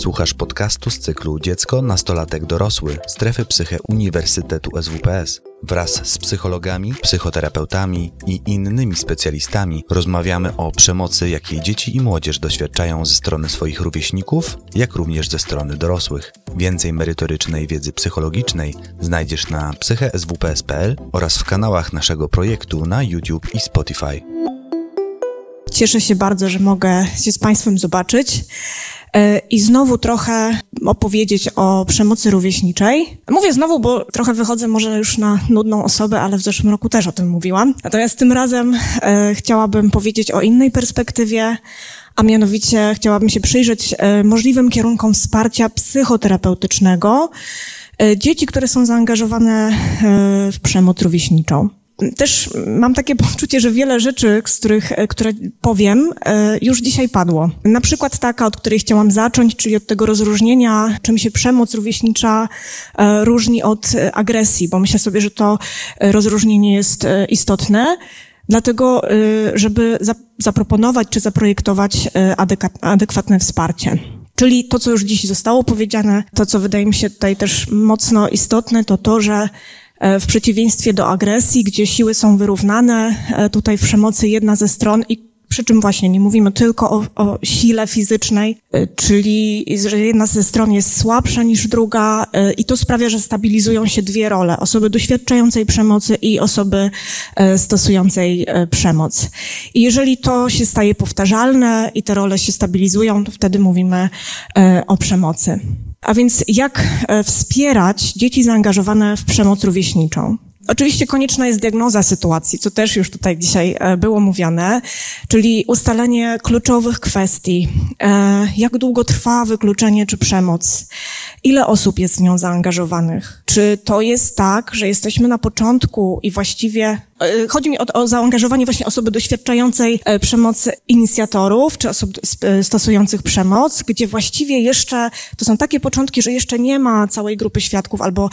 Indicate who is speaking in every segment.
Speaker 1: Słuchasz podcastu z cyklu Dziecko, Nastolatek, Dorosły Strefy Psyche Uniwersytetu SWPS. Wraz z psychologami, psychoterapeutami i innymi specjalistami rozmawiamy o przemocy, jakiej dzieci i młodzież doświadczają ze strony swoich rówieśników, jak również ze strony dorosłych. Więcej merytorycznej wiedzy psychologicznej znajdziesz na psycheswps.pl oraz w kanałach naszego projektu na YouTube i Spotify.
Speaker 2: Cieszę się bardzo, że mogę się z Państwem zobaczyć e, i znowu trochę opowiedzieć o przemocy rówieśniczej. Mówię znowu, bo trochę wychodzę może już na nudną osobę, ale w zeszłym roku też o tym mówiłam. Natomiast tym razem e, chciałabym powiedzieć o innej perspektywie, a mianowicie chciałabym się przyjrzeć e, możliwym kierunkom wsparcia psychoterapeutycznego dzieci, które są zaangażowane w przemoc rówieśniczą też mam takie poczucie, że wiele rzeczy, z których, e, które powiem, e, już dzisiaj padło. Na przykład taka, od której chciałam zacząć, czyli od tego rozróżnienia, czym się przemoc rówieśnicza e, różni od agresji, bo myślę sobie, że to rozróżnienie jest istotne. Dlatego, żeby zaproponować czy zaprojektować adekwatne wsparcie. Czyli to, co już dziś zostało powiedziane, to, co wydaje mi się tutaj też mocno istotne, to to, że w przeciwieństwie do agresji, gdzie siły są wyrównane, e, tutaj w przemocy jedna ze stron i przy czym właśnie nie mówimy tylko o, o, sile fizycznej, e, czyli że jedna ze stron jest słabsza niż druga i to sprawia, że stabilizują się dwie role, osoby doświadczającej przemocy i osoby stosującej przemoc. I jeżeli to się staje powtarzalne i te role się stabilizują, to wtedy mówimy o przemocy. A więc jak e, wspierać dzieci zaangażowane w przemoc rówieśniczą? Oczywiście konieczna jest diagnoza sytuacji, co też już tutaj dzisiaj e, było mówione, czyli ustalenie kluczowych kwestii. E, jak długo trwa wykluczenie czy przemoc? Ile osób jest w nią zaangażowanych? Czy to jest tak, że jesteśmy na początku i właściwie chodzi mi o, o, zaangażowanie właśnie osoby doświadczającej e, przemocy inicjatorów, czy osób e, stosujących przemoc, gdzie właściwie jeszcze, to są takie początki, że jeszcze nie ma całej grupy świadków, albo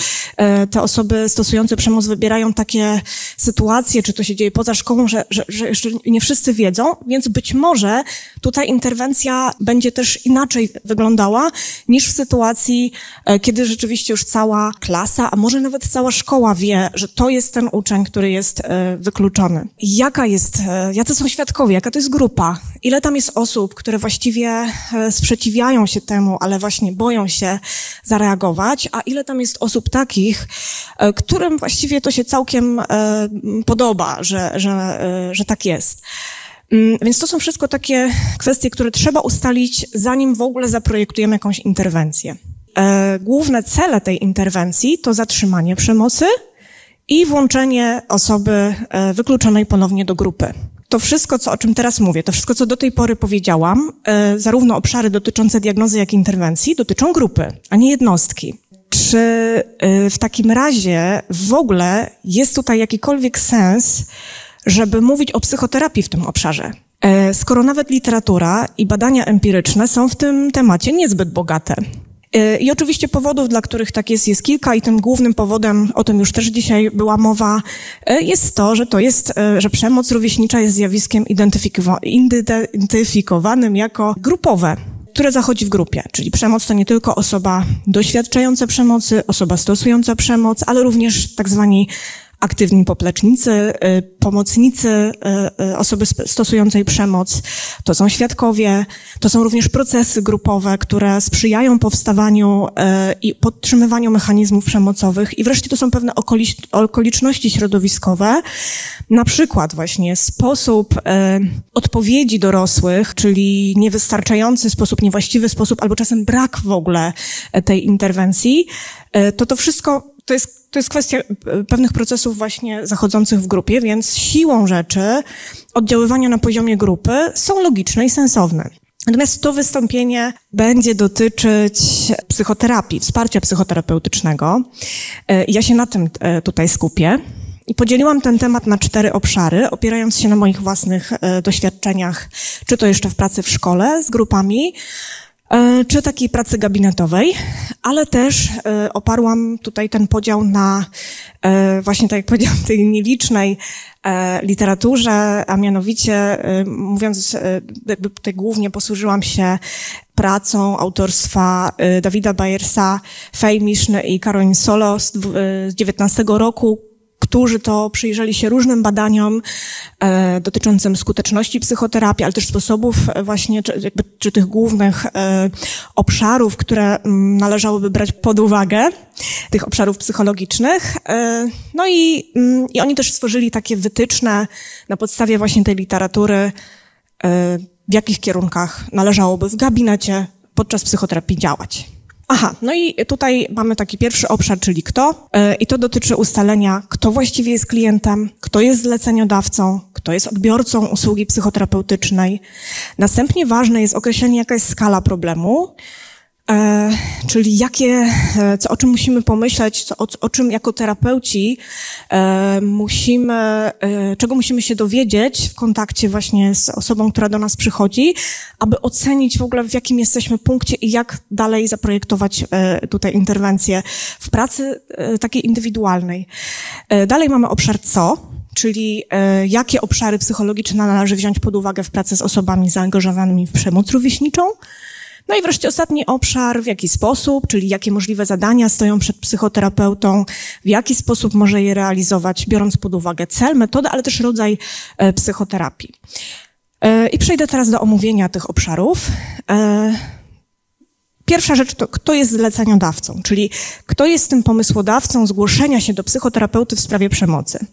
Speaker 2: te osoby stosujące przemoc wybierają takie sytuacje, czy to się dzieje poza szkołą, że, że, że jeszcze nie wszyscy wiedzą, więc być może tutaj interwencja będzie też inaczej wyglądała niż w sytuacji, kiedy rzeczywiście już cała klasa, a może nawet cała szkoła wie, że to jest ten uczeń, który jest wykluczony. Jaka jest, e, jacy są świadkowie, jaka to jest grupa? Ile tam jest osób, które właściwie e, sprzeciwiają się temu, ale właśnie boją się zareagować, a ile tam jest osób takich, e, którym właściwie to się całkiem podoba, że, że, że tak jest. Mm, więc to są wszystko takie kwestie, które trzeba ustalić, zanim w ogóle zaprojektujemy jakąś interwencję. Główne cele tej interwencji to zatrzymanie przemocy, i włączenie osoby e, wykluczonej ponownie do grupy. To wszystko, co, o czym teraz mówię, to wszystko, co do tej pory powiedziałam, e, zarówno obszary dotyczące diagnozy, jak i interwencji, dotyczą grupy, a nie jednostki. Czy e, w takim razie w ogóle jest tutaj jakikolwiek sens, żeby mówić o psychoterapii w tym obszarze? Skoro nawet literatura i badania empiryczne są w tym temacie niezbyt bogate. E, I oczywiście powodów, dla których tak jest, jest kilka i tym głównym powodem, o tym już też dzisiaj była mowa, e, jest to, że to jest, e, że przemoc rówieśnicza jest zjawiskiem identyfikowanym jako grupowe które zachodzi w grupie. Czyli przemoc to nie tylko osoba doświadczająca przemocy, osoba stosująca przemoc, ale również tak zwani aktywni poplecznicy, y, pomocnicy y, y, osoby stosującej przemoc, to są świadkowie, to są również procesy grupowe, które sprzyjają powstawaniu i podtrzymywaniu mechanizmów przemocowych. I wreszcie to są pewne okoliczności środowiskowe, na przykład właśnie sposób odpowiedzi dorosłych, czyli niewystarczający sposób, niewłaściwy sposób albo czasem brak w ogóle tej interwencji, to to wszystko to jest, to jest kwestia e, pewnych procesów właśnie zachodzących w grupie, więc siłą rzeczy oddziaływania na poziomie grupy są logiczne i sensowne. Natomiast to wystąpienie będzie dotyczyć psychoterapii, wsparcia psychoterapeutycznego. E, ja się na tym e, tutaj skupię. I podzieliłam ten temat na cztery obszary, opierając się na moich własnych doświadczeniach, czy to jeszcze w pracy w szkole z grupami, czy takiej pracy gabinetowej, ale też e, oparłam tutaj ten podział na e, właśnie tak jak powiedziałam, tej nielicznej literaturze, a mianowicie mówiąc, jakby tutaj głównie posłużyłam się pracą autorstwa Dawida Bayersa, Fej Miszny i Caroline Solo z 19 roku, którzy to przyjrzeli się różnym badaniom e, dotyczącym skuteczności psychoterapii, ale też sposobów e, właśnie, czy, jakby, czy tych głównych e, obszarów, które m, mm, należałoby brać pod uwagę, tych obszarów psychologicznych. E, no i, m, mm, i oni też stworzyli takie wytyczne na podstawie właśnie tej literatury, e, w jakich kierunkach należałoby w gabinecie podczas psychoterapii działać. Aha, no i tutaj mamy taki pierwszy obszar, czyli kto. E, I to dotyczy ustalenia, kto właściwie jest klientem, kto jest zleceniodawcą, kto jest odbiorcą usługi psychoterapeutycznej. Następnie ważne jest określenie, jaka jest skala problemu. E, czyli jakie, e, co, o czym musimy pomyśleć, co, o, o, czym jako terapeuci e, musimy, e, czego musimy się dowiedzieć w kontakcie właśnie z osobą, która do nas przychodzi, aby ocenić w ogóle w jakim jesteśmy punkcie i jak dalej zaprojektować e, tutaj interwencję w pracy e, takiej indywidualnej. dalej mamy obszar co, czyli jakie obszary psychologiczne należy wziąć pod uwagę w pracy z osobami zaangażowanymi w przemoc rówieśniczą. No i wreszcie ostatni obszar, w jaki sposób, czyli jakie możliwe zadania stoją przed psychoterapeutą, w jaki sposób może je realizować, biorąc pod uwagę cel, metodę, ale też rodzaj e, psychoterapii. E, I przejdę teraz do omówienia tych obszarów. E, Pierwsza rzecz to, kto jest zleceniodawcą, czyli kto jest tym pomysłodawcą zgłoszenia się do psychoterapeuty w sprawie przemocy.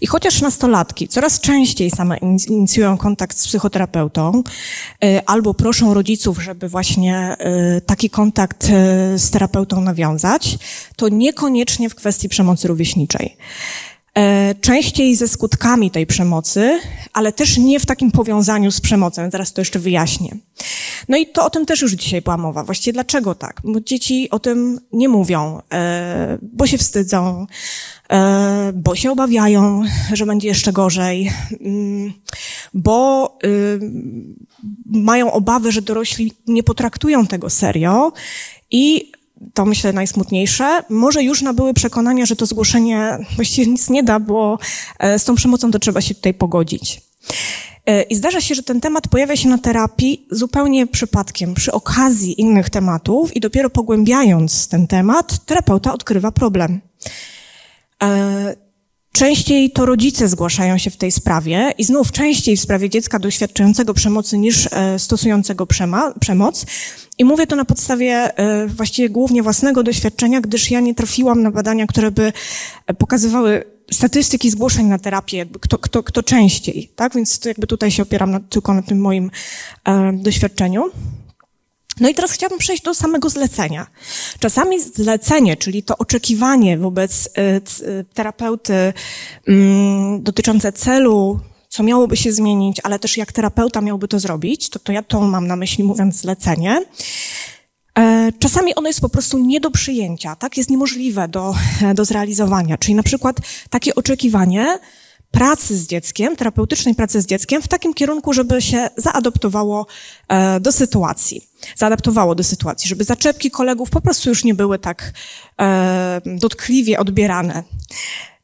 Speaker 2: I chociaż nastolatki coraz częściej same inicjują kontakt z psychoterapeutą, y, albo proszą rodziców, żeby właśnie y, taki kontakt y, z terapeutą nawiązać, to niekoniecznie w kwestii przemocy rówieśniczej. E, częściej ze skutkami tej przemocy, ale też nie w takim powiązaniu z przemocą. Zaraz to jeszcze wyjaśnię. No i to o tym też już dzisiaj była mowa. Właściwie dlaczego tak? Bo dzieci o tym nie mówią, e, bo się wstydzą, e, bo się obawiają, że będzie jeszcze gorzej, mm, bo y, mają obawy, że dorośli nie potraktują tego serio i to myślę najsmutniejsze, może już nabyły przekonania, że to zgłoszenie właściwie nic nie da, bo e, z tą przemocą to trzeba się tutaj pogodzić. E, I zdarza się, że ten temat pojawia się na terapii zupełnie przypadkiem, przy okazji innych tematów i dopiero pogłębiając ten temat, terapeuta odkrywa problem. Częściej to rodzice zgłaszają się w tej sprawie i znów częściej w sprawie dziecka doświadczającego przemocy niż e, stosującego przemoc. I mówię to na podstawie e, właściwie głównie własnego doświadczenia, gdyż ja nie trafiłam na badania, które by e, pokazywały statystyki zgłoszeń na terapię, kto, kto, kto częściej, tak? Więc jakby tutaj się opieram na, tylko na tym moim doświadczeniu. No i teraz chciałabym przejść do samego zlecenia. Czasami zlecenie, czyli to oczekiwanie wobec y, y, terapeuty mm, dotyczące celu, co miałoby się zmienić, ale też jak terapeuta miałby to zrobić, to, to ja to mam na myśli mówiąc zlecenie. E, czasami ono jest po prostu nie do przyjęcia, tak? Jest niemożliwe do, do zrealizowania. Czyli na przykład takie oczekiwanie, pracy z dzieckiem, terapeutycznej pracy z dzieckiem w takim kierunku, żeby się zaadoptowało e, do sytuacji. Zaadaptowało do sytuacji, żeby zaczepki kolegów po prostu już nie były tak e, dotkliwie odbierane.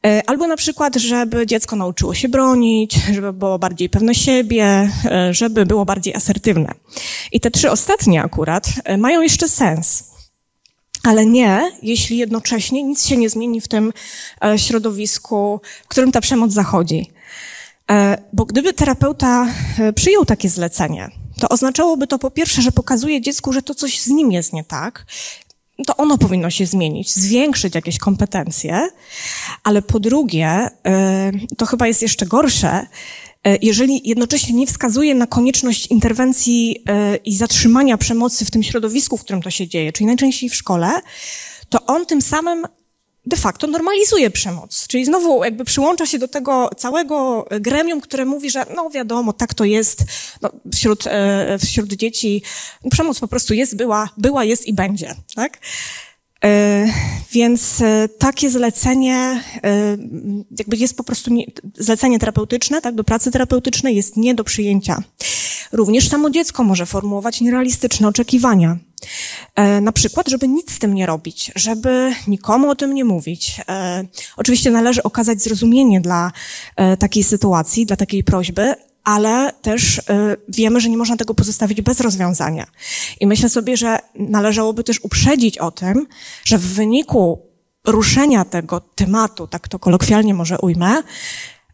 Speaker 2: E, albo na przykład, żeby dziecko nauczyło się bronić, żeby było bardziej pewne siebie, żeby było bardziej asertywne. I te trzy ostatnie akurat mają jeszcze sens ale nie, jeśli jednocześnie nic się nie zmieni w tym e, środowisku, w którym ta przemoc zachodzi. E, bo gdyby terapeuta e, przyjął takie zlecenie, to oznaczałoby to po pierwsze, że pokazuje dziecku, że to coś z nim jest nie tak, to ono powinno się zmienić, zwiększyć jakieś kompetencje, ale po drugie, to chyba jest jeszcze gorsze, jeżeli jednocześnie nie wskazuje na konieczność interwencji e, i zatrzymania przemocy w tym środowisku, w którym to się dzieje, czyli najczęściej w szkole, to on tym samym de facto normalizuje przemoc. Czyli znowu jakby przyłącza się do tego całego gremium, które mówi, że no wiadomo, tak to jest no, wśród, e, wśród dzieci. Przemoc po prostu jest, była, była, jest i będzie, tak? E, więc e, takie zlecenie e, jakby jest po prostu nie, zlecenie terapeutyczne, tak, do pracy terapeutycznej jest nie do przyjęcia. Również samo dziecko może formułować nierealistyczne oczekiwania. Na przykład, żeby nic z tym nie robić, żeby nikomu o tym nie mówić. Oczywiście należy okazać zrozumienie dla takiej sytuacji, dla takiej prośby, ale też y, wiemy, że nie można tego pozostawić bez rozwiązania. I myślę sobie, że należałoby też uprzedzić o tym, że w wyniku ruszenia tego tematu, tak to kolokwialnie może ujmę,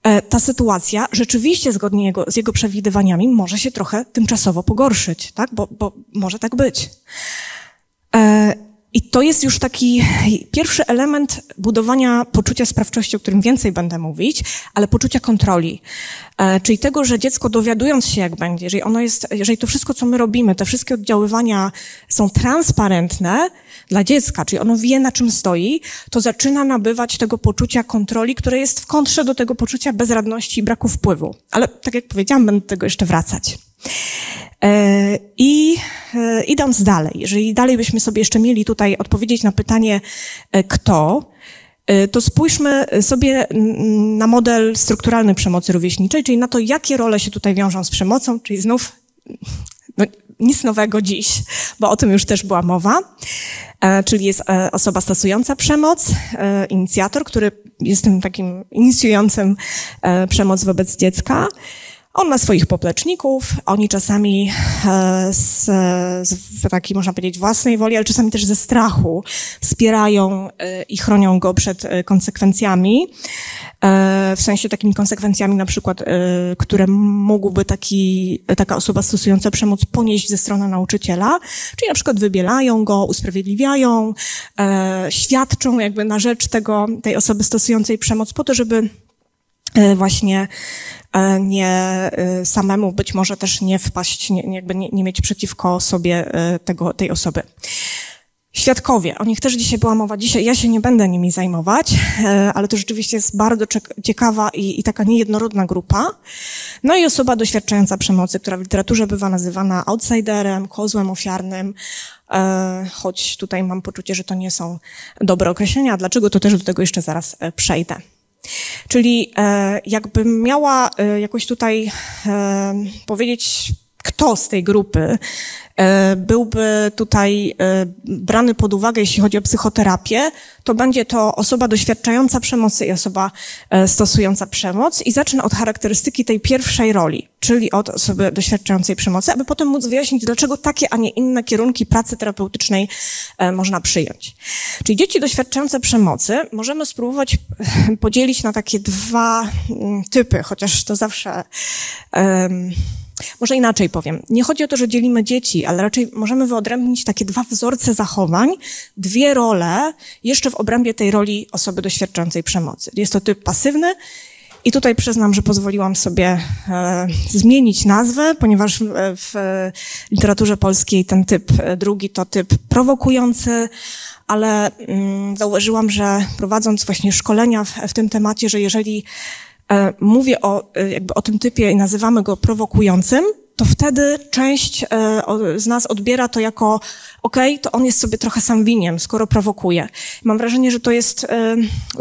Speaker 2: e, ta sytuacja rzeczywiście zgodnie jego, z jego przewidywaniami może się trochę tymczasowo pogorszyć, tak? Bo, bo może tak być. I to jest już taki pierwszy element budowania poczucia sprawczości, o którym więcej będę mówić, ale poczucia kontroli. E, czyli tego, że dziecko dowiadując się, jak będzie, jeżeli ono jest, jeżeli to wszystko, co my robimy, te wszystkie oddziaływania są transparentne dla dziecka, czyli ono wie, na czym stoi, to zaczyna nabywać tego poczucia kontroli, które jest w kontrze do tego poczucia bezradności i braku wpływu. Ale tak jak powiedziałam, będę do tego jeszcze wracać. E, I e, idąc dalej, jeżeli dalej byśmy sobie jeszcze mieli tutaj odpowiedzieć na pytanie e, kto, to spójrzmy sobie na model strukturalny przemocy rówieśniczej, czyli na to, jakie role się tutaj wiążą z przemocą, czyli znów no, nic nowego dziś, bo o tym już też była mowa, czyli jest osoba stosująca przemoc, inicjator, który jest tym takim inicjującym przemoc wobec dziecka, on ma swoich popleczników, oni czasami e, z, z takiej, można powiedzieć, własnej woli, ale czasami też ze strachu wspierają e, i chronią go przed e, konsekwencjami. W sensie takimi konsekwencjami na przykład, które mógłby taki, taka osoba stosująca przemoc ponieść ze strony nauczyciela, czyli na przykład wybielają go, usprawiedliwiają, świadczą jakby na rzecz tego, tej osoby stosującej przemoc po to, żeby właśnie E, nie e, samemu być może też nie wpaść, nie, jakby nie, nie mieć przeciwko sobie e, tego, tej osoby. Świadkowie, o nich też dzisiaj była mowa. Dzisiaj ja się nie będę nimi zajmować, ale to rzeczywiście jest bardzo ciekawa i, i, taka niejednorodna grupa. No i osoba doświadczająca przemocy, która w literaturze bywa nazywana outsiderem, kozłem ofiarnym, choć tutaj mam poczucie, że to nie są dobre określenia. Dlaczego, to też do tego jeszcze zaraz przejdę. Czyli e, jakbym miała e, jakoś tutaj e, powiedzieć, kto z tej grupy E, byłby tutaj e, brany pod uwagę, jeśli chodzi o psychoterapię, to będzie to osoba doświadczająca przemocy i osoba e, stosująca przemoc i zacznę od charakterystyki tej pierwszej roli, czyli od osoby doświadczającej przemocy, aby potem móc wyjaśnić, dlaczego takie, a nie inne kierunki pracy terapeutycznej można przyjąć. Czyli dzieci doświadczające przemocy możemy spróbować podzielić na takie dwa mm, typy, chociaż to zawsze um, może inaczej powiem. Nie chodzi o to, że dzielimy dzieci, ale raczej możemy wyodrębnić takie dwa wzorce zachowań, dwie role, jeszcze w obrębie tej roli osoby doświadczającej przemocy. Jest to typ pasywny i tutaj przyznam, że pozwoliłam sobie e, zmienić nazwę, ponieważ w, w literaturze polskiej ten typ e, drugi to typ prowokujący, ale mm, zauważyłam, że prowadząc właśnie szkolenia w, w tym temacie, że jeżeli mówię o, e, jakby o tym typie i nazywamy go prowokującym, to wtedy część e, z nas odbiera to jako okej, okay, to on jest sobie trochę sam winien, skoro prowokuje. Mam wrażenie, że to jest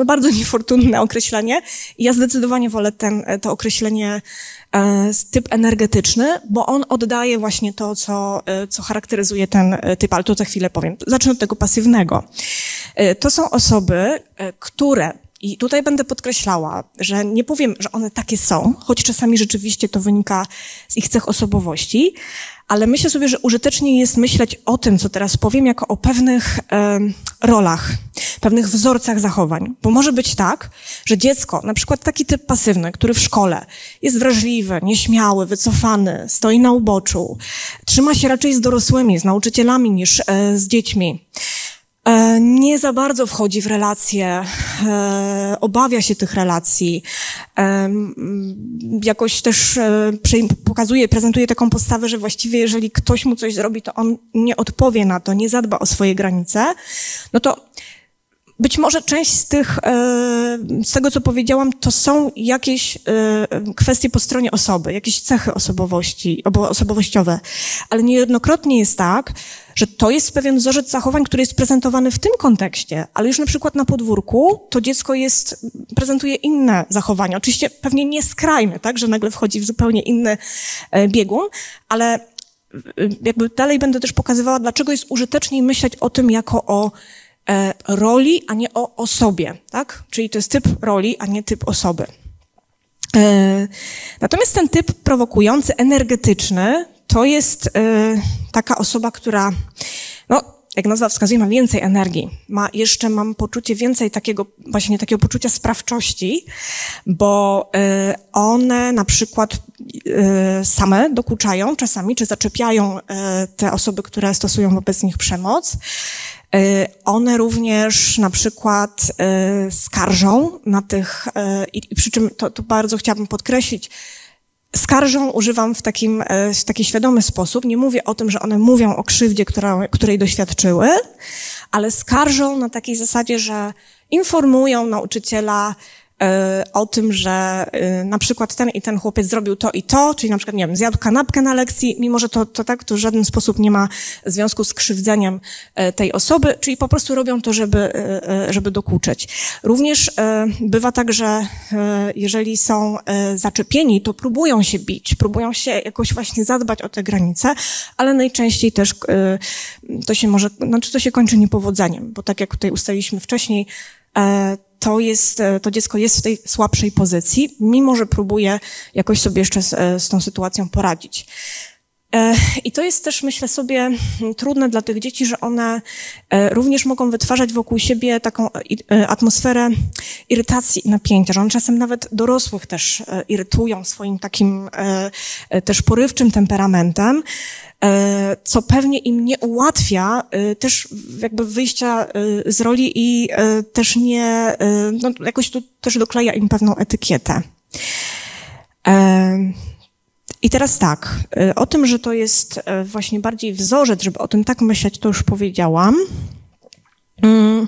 Speaker 2: bardzo niefortunne określenie i ja zdecydowanie wolę ten, to określenie typ energetyczny, bo on oddaje właśnie to, co, co charakteryzuje ten typ, ale to za chwilę powiem. Zacznę od tego pasywnego. To są osoby, które i tutaj będę podkreślała, że nie powiem, że one takie są, choć czasami rzeczywiście to wynika z ich cech osobowości, ale myślę sobie, że użytecznie jest myśleć o tym, co teraz powiem, jako o pewnych e, rolach, pewnych wzorcach zachowań. Bo może być tak, że dziecko, na przykład taki typ pasywny, który w szkole jest wrażliwy, nieśmiały, wycofany, stoi na uboczu, trzyma się raczej z dorosłymi, z nauczycielami niż e, z dziećmi nie za bardzo wchodzi w relacje, e, obawia się tych relacji, e, jakoś też pokazuje, prezentuje taką postawę, że właściwie jeżeli ktoś mu coś zrobi, to on nie odpowie na to, nie zadba o swoje granice, no to być może część z tych, z tego co powiedziałam, to są jakieś kwestie po stronie osoby, jakieś cechy osobowości, osobowościowe, ale niejednokrotnie jest tak, że to jest pewien wzorzec zachowań, który jest prezentowany w tym kontekście, ale już na przykład na podwórku to dziecko jest, prezentuje inne zachowania. Oczywiście pewnie nie skrajne, tak, że nagle wchodzi w zupełnie inny e, biegun, ale e, jakby dalej będę też pokazywała, dlaczego jest użyteczniej myśleć o tym jako o e, roli, a nie o osobie, tak? Czyli to jest typ roli, a nie typ osoby. Natomiast ten typ prowokujący, energetyczny, to jest taka osoba, która, no, jak nazwa wskazuje, ma więcej energii. Ma jeszcze, mam poczucie więcej takiego, właśnie takiego poczucia sprawczości, bo one na przykład same dokuczają czasami, czy zaczepiają te osoby, które stosują wobec nich przemoc. E, one również na przykład e, skarżą na tych, e, i przy czym to, to bardzo chciałabym podkreślić, skarżą używam w, takim, w taki świadomy sposób. Nie mówię o tym, że one mówią o krzywdzie, która, której doświadczyły, ale skarżą na takiej zasadzie, że informują nauczyciela, E, o tym, że e, na przykład ten i ten chłopiec zrobił to i to, czyli na przykład, nie wiem, zjadł kanapkę na lekcji, mimo że to, to tak, to w żaden sposób nie ma związku z krzywdzeniem e, tej osoby, czyli po prostu robią to, żeby, żeby dokuczyć. Również bywa tak, że jeżeli są zaczepieni, to próbują się bić, próbują się jakoś właśnie zadbać o te granice, ale najczęściej też to się może, znaczy to się kończy niepowodzeniem, bo tak jak tutaj ustaliliśmy wcześniej, to jest, e, to dziecko jest w tej słabszej pozycji, mimo że próbuje jakoś sobie jeszcze z, e, z tą sytuacją poradzić. E, I to jest też, myślę sobie, trudne dla tych dzieci, że one również mogą wytwarzać wokół siebie taką atmosferę irytacji i napięcia, że one czasem nawet dorosłych też irytują swoim takim też porywczym temperamentem, E, co pewnie im nie ułatwia e, też jakby wyjścia e, z roli i też nie, no jakoś tu też dokleja im pewną etykietę. I teraz tak, o tym, że to jest właśnie bardziej wzorzec, żeby o tym tak myśleć, to już powiedziałam. Mm.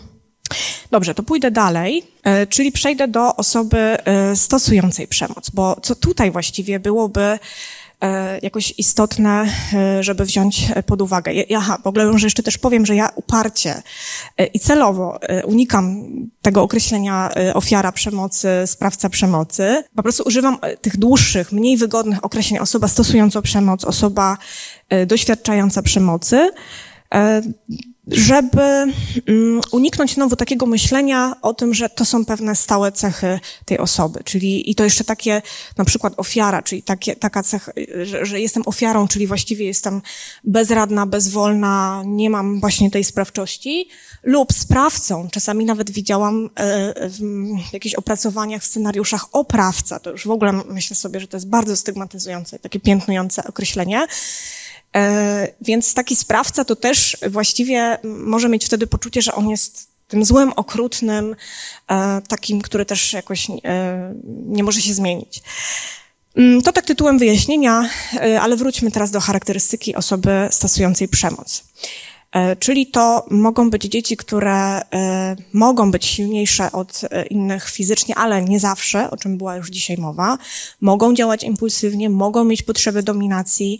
Speaker 2: Dobrze, to pójdę dalej, czyli przejdę do osoby stosującej przemoc, bo co tutaj właściwie byłoby jakoś istotne, e, żeby wziąć pod uwagę. Ja, w ogóle może jeszcze też powiem, że ja uparcie e, i celowo unikam tego określenia ofiara przemocy, sprawca przemocy. Po prostu używam tych dłuższych, mniej wygodnych określeń osoba stosująca przemoc, osoba doświadczająca przemocy żeby mm, uniknąć znowu takiego myślenia o tym, że to są pewne stałe cechy tej osoby, czyli i to jeszcze takie, na przykład ofiara, czyli takie, taka cecha, że, że jestem ofiarą, czyli właściwie jestem bezradna, bezwolna, nie mam właśnie tej sprawczości, lub sprawcą, czasami nawet widziałam e, w jakichś opracowaniach, w scenariuszach oprawca, to już w ogóle myślę sobie, że to jest bardzo stygmatyzujące, takie piętnujące określenie, E, więc taki sprawca to też właściwie może mieć wtedy poczucie, że on jest tym złym, okrutnym, e, takim, który też jakoś e, nie może się zmienić. Mm, to tak tytułem wyjaśnienia, ale wróćmy teraz do charakterystyki osoby stosującej przemoc. E, czyli to mogą być dzieci, które e, mogą być silniejsze od e, innych fizycznie, ale nie zawsze, o czym była już dzisiaj mowa. Mogą działać impulsywnie, mogą mieć potrzebę dominacji,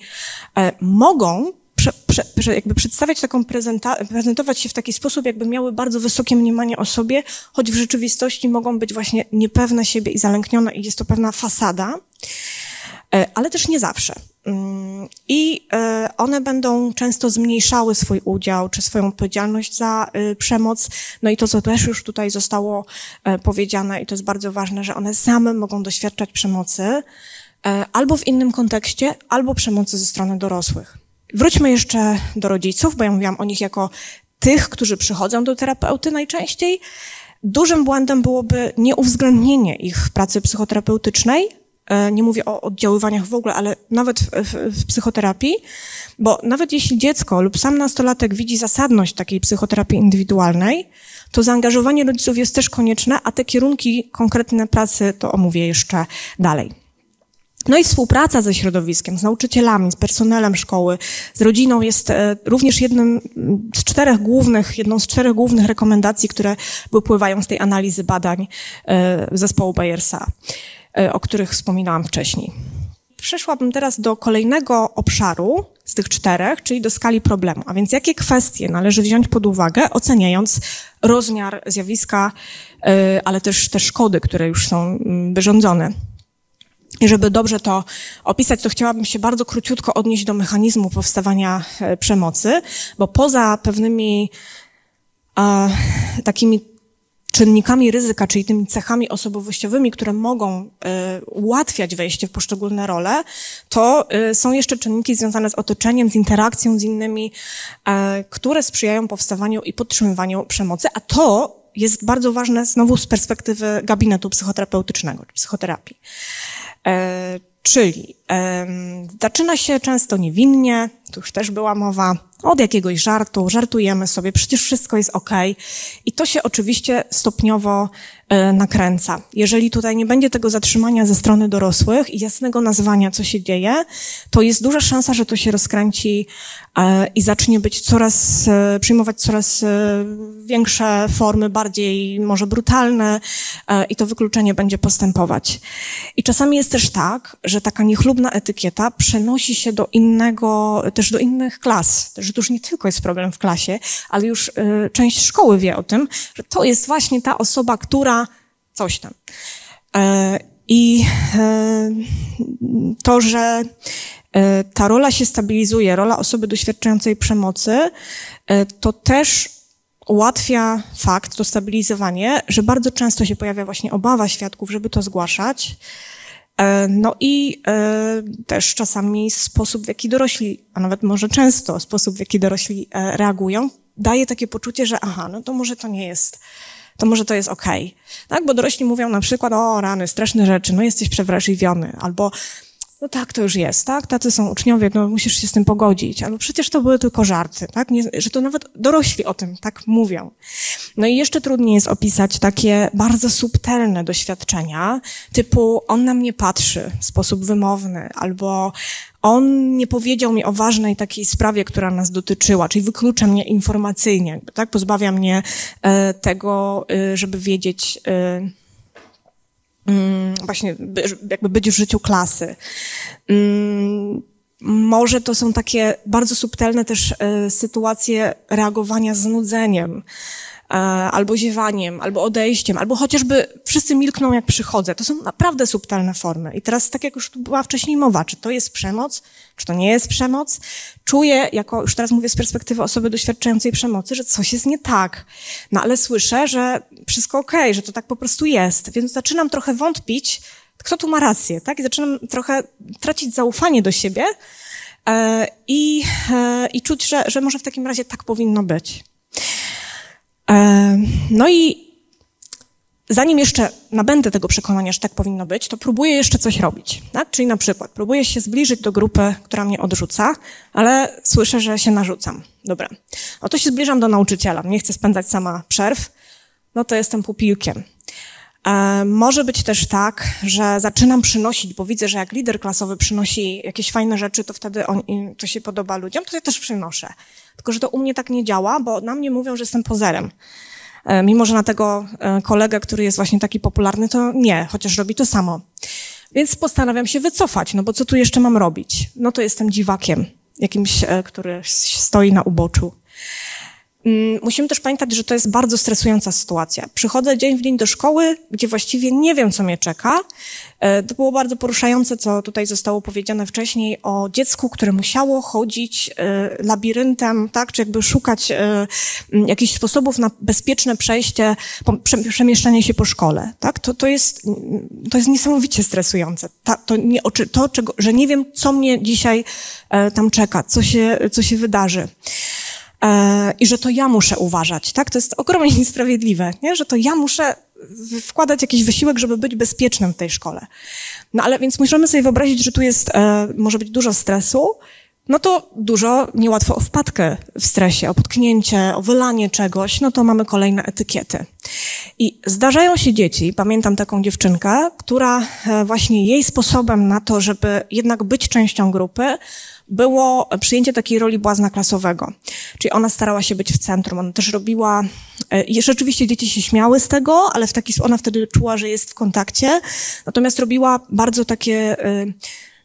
Speaker 2: mogą prze, prze, jakby przedstawiać taką prezenta, prezentować się w taki sposób, jakby miały bardzo wysokie mniemanie o sobie, choć w rzeczywistości mogą być właśnie niepewne siebie i zalęknione i jest to pewna fasada, ale też nie zawsze. Mm, I e, one będą często zmniejszały swój udział czy swoją odpowiedzialność za e, przemoc. No i to, co też już tutaj zostało e, powiedziane, i to jest bardzo ważne, że one same mogą doświadczać przemocy albo w innym kontekście, albo przemocy ze strony dorosłych. Wróćmy jeszcze do rodziców, bo ja mówiłam o nich jako tych, którzy przychodzą do terapeuty najczęściej. Dużym błędem byłoby nieuwzględnienie ich pracy psychoterapeutycznej, E, nie mówię o oddziaływaniach w ogóle, ale nawet w, w, w, psychoterapii, bo nawet jeśli dziecko lub sam nastolatek widzi zasadność takiej psychoterapii indywidualnej, to zaangażowanie rodziców jest też konieczne, a te kierunki konkretne pracy to omówię jeszcze dalej. No i współpraca ze środowiskiem, z nauczycielami, z personelem szkoły, z rodziną jest e, również jednym z czterech głównych, jedną z czterech głównych rekomendacji, które wypływają z tej analizy badań e, zespołu Bayersa. E, o których wspominałam wcześniej. Przeszłabym teraz do kolejnego obszaru z tych czterech, czyli do skali problemu. A więc jakie kwestie należy wziąć pod uwagę, oceniając rozmiar zjawiska, e, ale też te szkody, które już są mm, wyrządzone. I żeby dobrze to opisać, to chciałabym się bardzo króciutko odnieść do mechanizmu powstawania e, przemocy, bo poza pewnymi a, takimi czynnikami ryzyka, czyli tymi cechami osobowościowymi, które mogą y, ułatwiać wejście w poszczególne role, to y, są jeszcze czynniki związane z otoczeniem, z interakcją z innymi, y, które sprzyjają powstawaniu i podtrzymywaniu przemocy, a to jest bardzo ważne znowu z perspektywy gabinetu psychoterapeutycznego, psychoterapii. E, czyli e, zaczyna się często niewinnie, tu już też była mowa, od jakiegoś żartu, żartujemy sobie, przecież wszystko jest ok. I to się oczywiście stopniowo e, nakręca. Jeżeli tutaj nie będzie tego zatrzymania ze strony dorosłych i jasnego nazwania, co się dzieje, to jest duża szansa, że to się rozkręci e, i zacznie być coraz, e, przyjmować coraz większe formy, bardziej może brutalne i to wykluczenie będzie postępować. I czasami jest też tak, że taka niechlubna etykieta przenosi się do innego, też do innych klas, że to już nie tylko jest problem w klasie, ale już y, część szkoły wie o tym, że to jest właśnie ta osoba, która coś tam. E, I e, to, że e, ta rola się stabilizuje, rola osoby doświadczającej przemocy, to też ułatwia fakt, to stabilizowanie, że bardzo często się pojawia właśnie obawa świadków, żeby to zgłaszać. E, no i e, też czasami sposób, w jaki dorośli, a nawet może często sposób, w jaki dorośli e, reagują, daje takie poczucie, że aha, no to może to nie jest, to może to jest okej. Okay. Tak, bo dorośli mówią na przykład, o rany, straszne rzeczy, no jesteś przewrażliwiony, albo no tak, to już jest, tak? Tacy są uczniowie, no musisz się z tym pogodzić. Ale przecież to były tylko żarty, tak? Nie, że to nawet dorośli o tym tak mówią. No i jeszcze trudniej jest opisać takie bardzo subtelne doświadczenia, typu on na mnie patrzy w sposób wymowny, albo on nie powiedział mi o ważnej takiej sprawie, która nas dotyczyła, czyli wyklucza mnie informacyjnie, tak? Pozbawia mnie e, tego, e, żeby wiedzieć, e, właśnie jakby być w życiu klasy. Mm, może to są takie bardzo subtelne też e, sytuacje reagowania z nudzeniem. E, albo ziewaniem, albo odejściem, albo chociażby wszyscy milkną jak przychodzę. To są naprawdę subtelne formy. I teraz, tak jak już tu była wcześniej mowa, czy to jest przemoc, czy to nie jest przemoc, czuję, jako już teraz mówię z perspektywy osoby doświadczającej przemocy, że coś jest nie tak. No ale słyszę, że wszystko okej, okay, że to tak po prostu jest. Więc zaczynam trochę wątpić, kto tu ma rację, tak? I zaczynam trochę tracić zaufanie do siebie e, i, e, i czuć, że, że może w takim razie tak powinno być. No i zanim jeszcze nabędę tego przekonania, że tak powinno być, to próbuję jeszcze coś robić. Tak? Czyli na przykład próbuję się zbliżyć do grupy, która mnie odrzuca, ale słyszę, że się narzucam. Dobra. No to się zbliżam do nauczyciela. Nie chcę spędzać sama przerw. No to jestem pupilkiem. E, może być też tak, że zaczynam przynosić, bo widzę, że jak lider klasowy przynosi jakieś fajne rzeczy, to wtedy on, to się podoba ludziom, to ja też przynoszę. Tylko, że to u mnie tak nie działa, bo na mnie mówią, że jestem pozerem. E, mimo, że na tego e, kolegę, który jest właśnie taki popularny, to nie, chociaż robi to samo. Więc postanawiam się wycofać, no bo co tu jeszcze mam robić? No to jestem dziwakiem, jakimś, który stoi na uboczu. Mm, musimy też pamiętać, że to jest bardzo stresująca sytuacja. Przychodzę dzień w dzień do szkoły, gdzie właściwie nie wiem, co mnie czeka. E, to było bardzo poruszające, co tutaj zostało powiedziane wcześniej o dziecku, które musiało chodzić e, labiryntem, tak, czy jakby szukać e, jakichś sposobów na bezpieczne przejście, przemieszczanie się po szkole, tak. To, to jest, to jest niesamowicie stresujące. to, nie, to, czego, że nie wiem, co mnie dzisiaj tam czeka, co się, co się wydarzy. E, i że to ja muszę uważać, tak? To jest ogromnie niesprawiedliwe, nie? Że to ja muszę wkładać jakiś wysiłek, żeby być bezpiecznym w tej szkole. No ale więc możemy sobie wyobrazić, że tu jest, e, może być dużo stresu, no to dużo niełatwo o wpadkę w stresie, o potknięcie, o wylanie czegoś, no to mamy kolejne etykiety. I zdarzają się dzieci, pamiętam taką dziewczynkę, która e, właśnie jej sposobem na to, żeby jednak być częścią grupy, było przyjęcie takiej roli błazna klasowego. Czyli ona starała się być w centrum, ona też robiła, e, i rzeczywiście dzieci się śmiały z tego, ale w taki, ona wtedy czuła, że jest w kontakcie, natomiast robiła bardzo takie, e,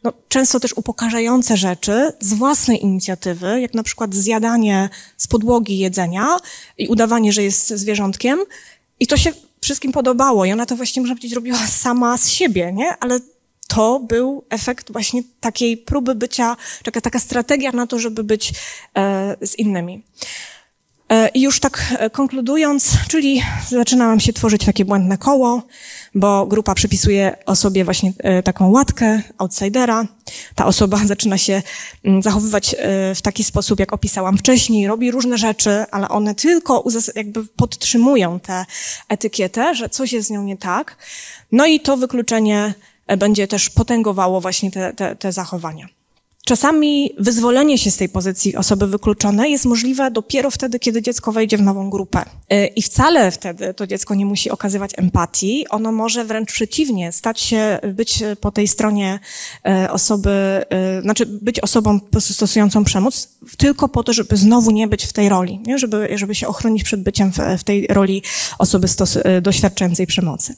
Speaker 2: no, często też upokarzające rzeczy z własnej inicjatywy, jak na przykład zjadanie z podłogi jedzenia i udawanie, że jest zwierzątkiem. I to się wszystkim podobało i ona to właśnie, można powiedzieć, robiła sama z siebie, nie? Ale to był efekt właśnie takiej próby bycia, taka, taka strategia na to, żeby być e, z innymi. E, I już tak konkludując, czyli zaczynałam się tworzyć takie błędne koło, bo grupa przypisuje osobie właśnie taką łatkę, outsidera. Ta osoba zaczyna się mm, zachowywać w taki sposób, jak opisałam wcześniej, robi różne rzeczy, ale one tylko jakby podtrzymują tę etykietę, że coś jest z nią nie tak. No i to wykluczenie będzie też potęgowało właśnie te, te, te zachowania. Czasami wyzwolenie się z tej pozycji osoby wykluczonej jest możliwe dopiero wtedy, kiedy dziecko wejdzie w nową grupę. Y, I wcale wtedy to dziecko nie musi okazywać empatii. Ono może wręcz przeciwnie, stać się, być po tej stronie y, osoby, y, znaczy być osobą stosującą przemoc, tylko po to, żeby znowu nie być w tej roli, nie? Żeby, żeby się ochronić przed byciem w, w tej roli osoby stos, doświadczającej przemocy.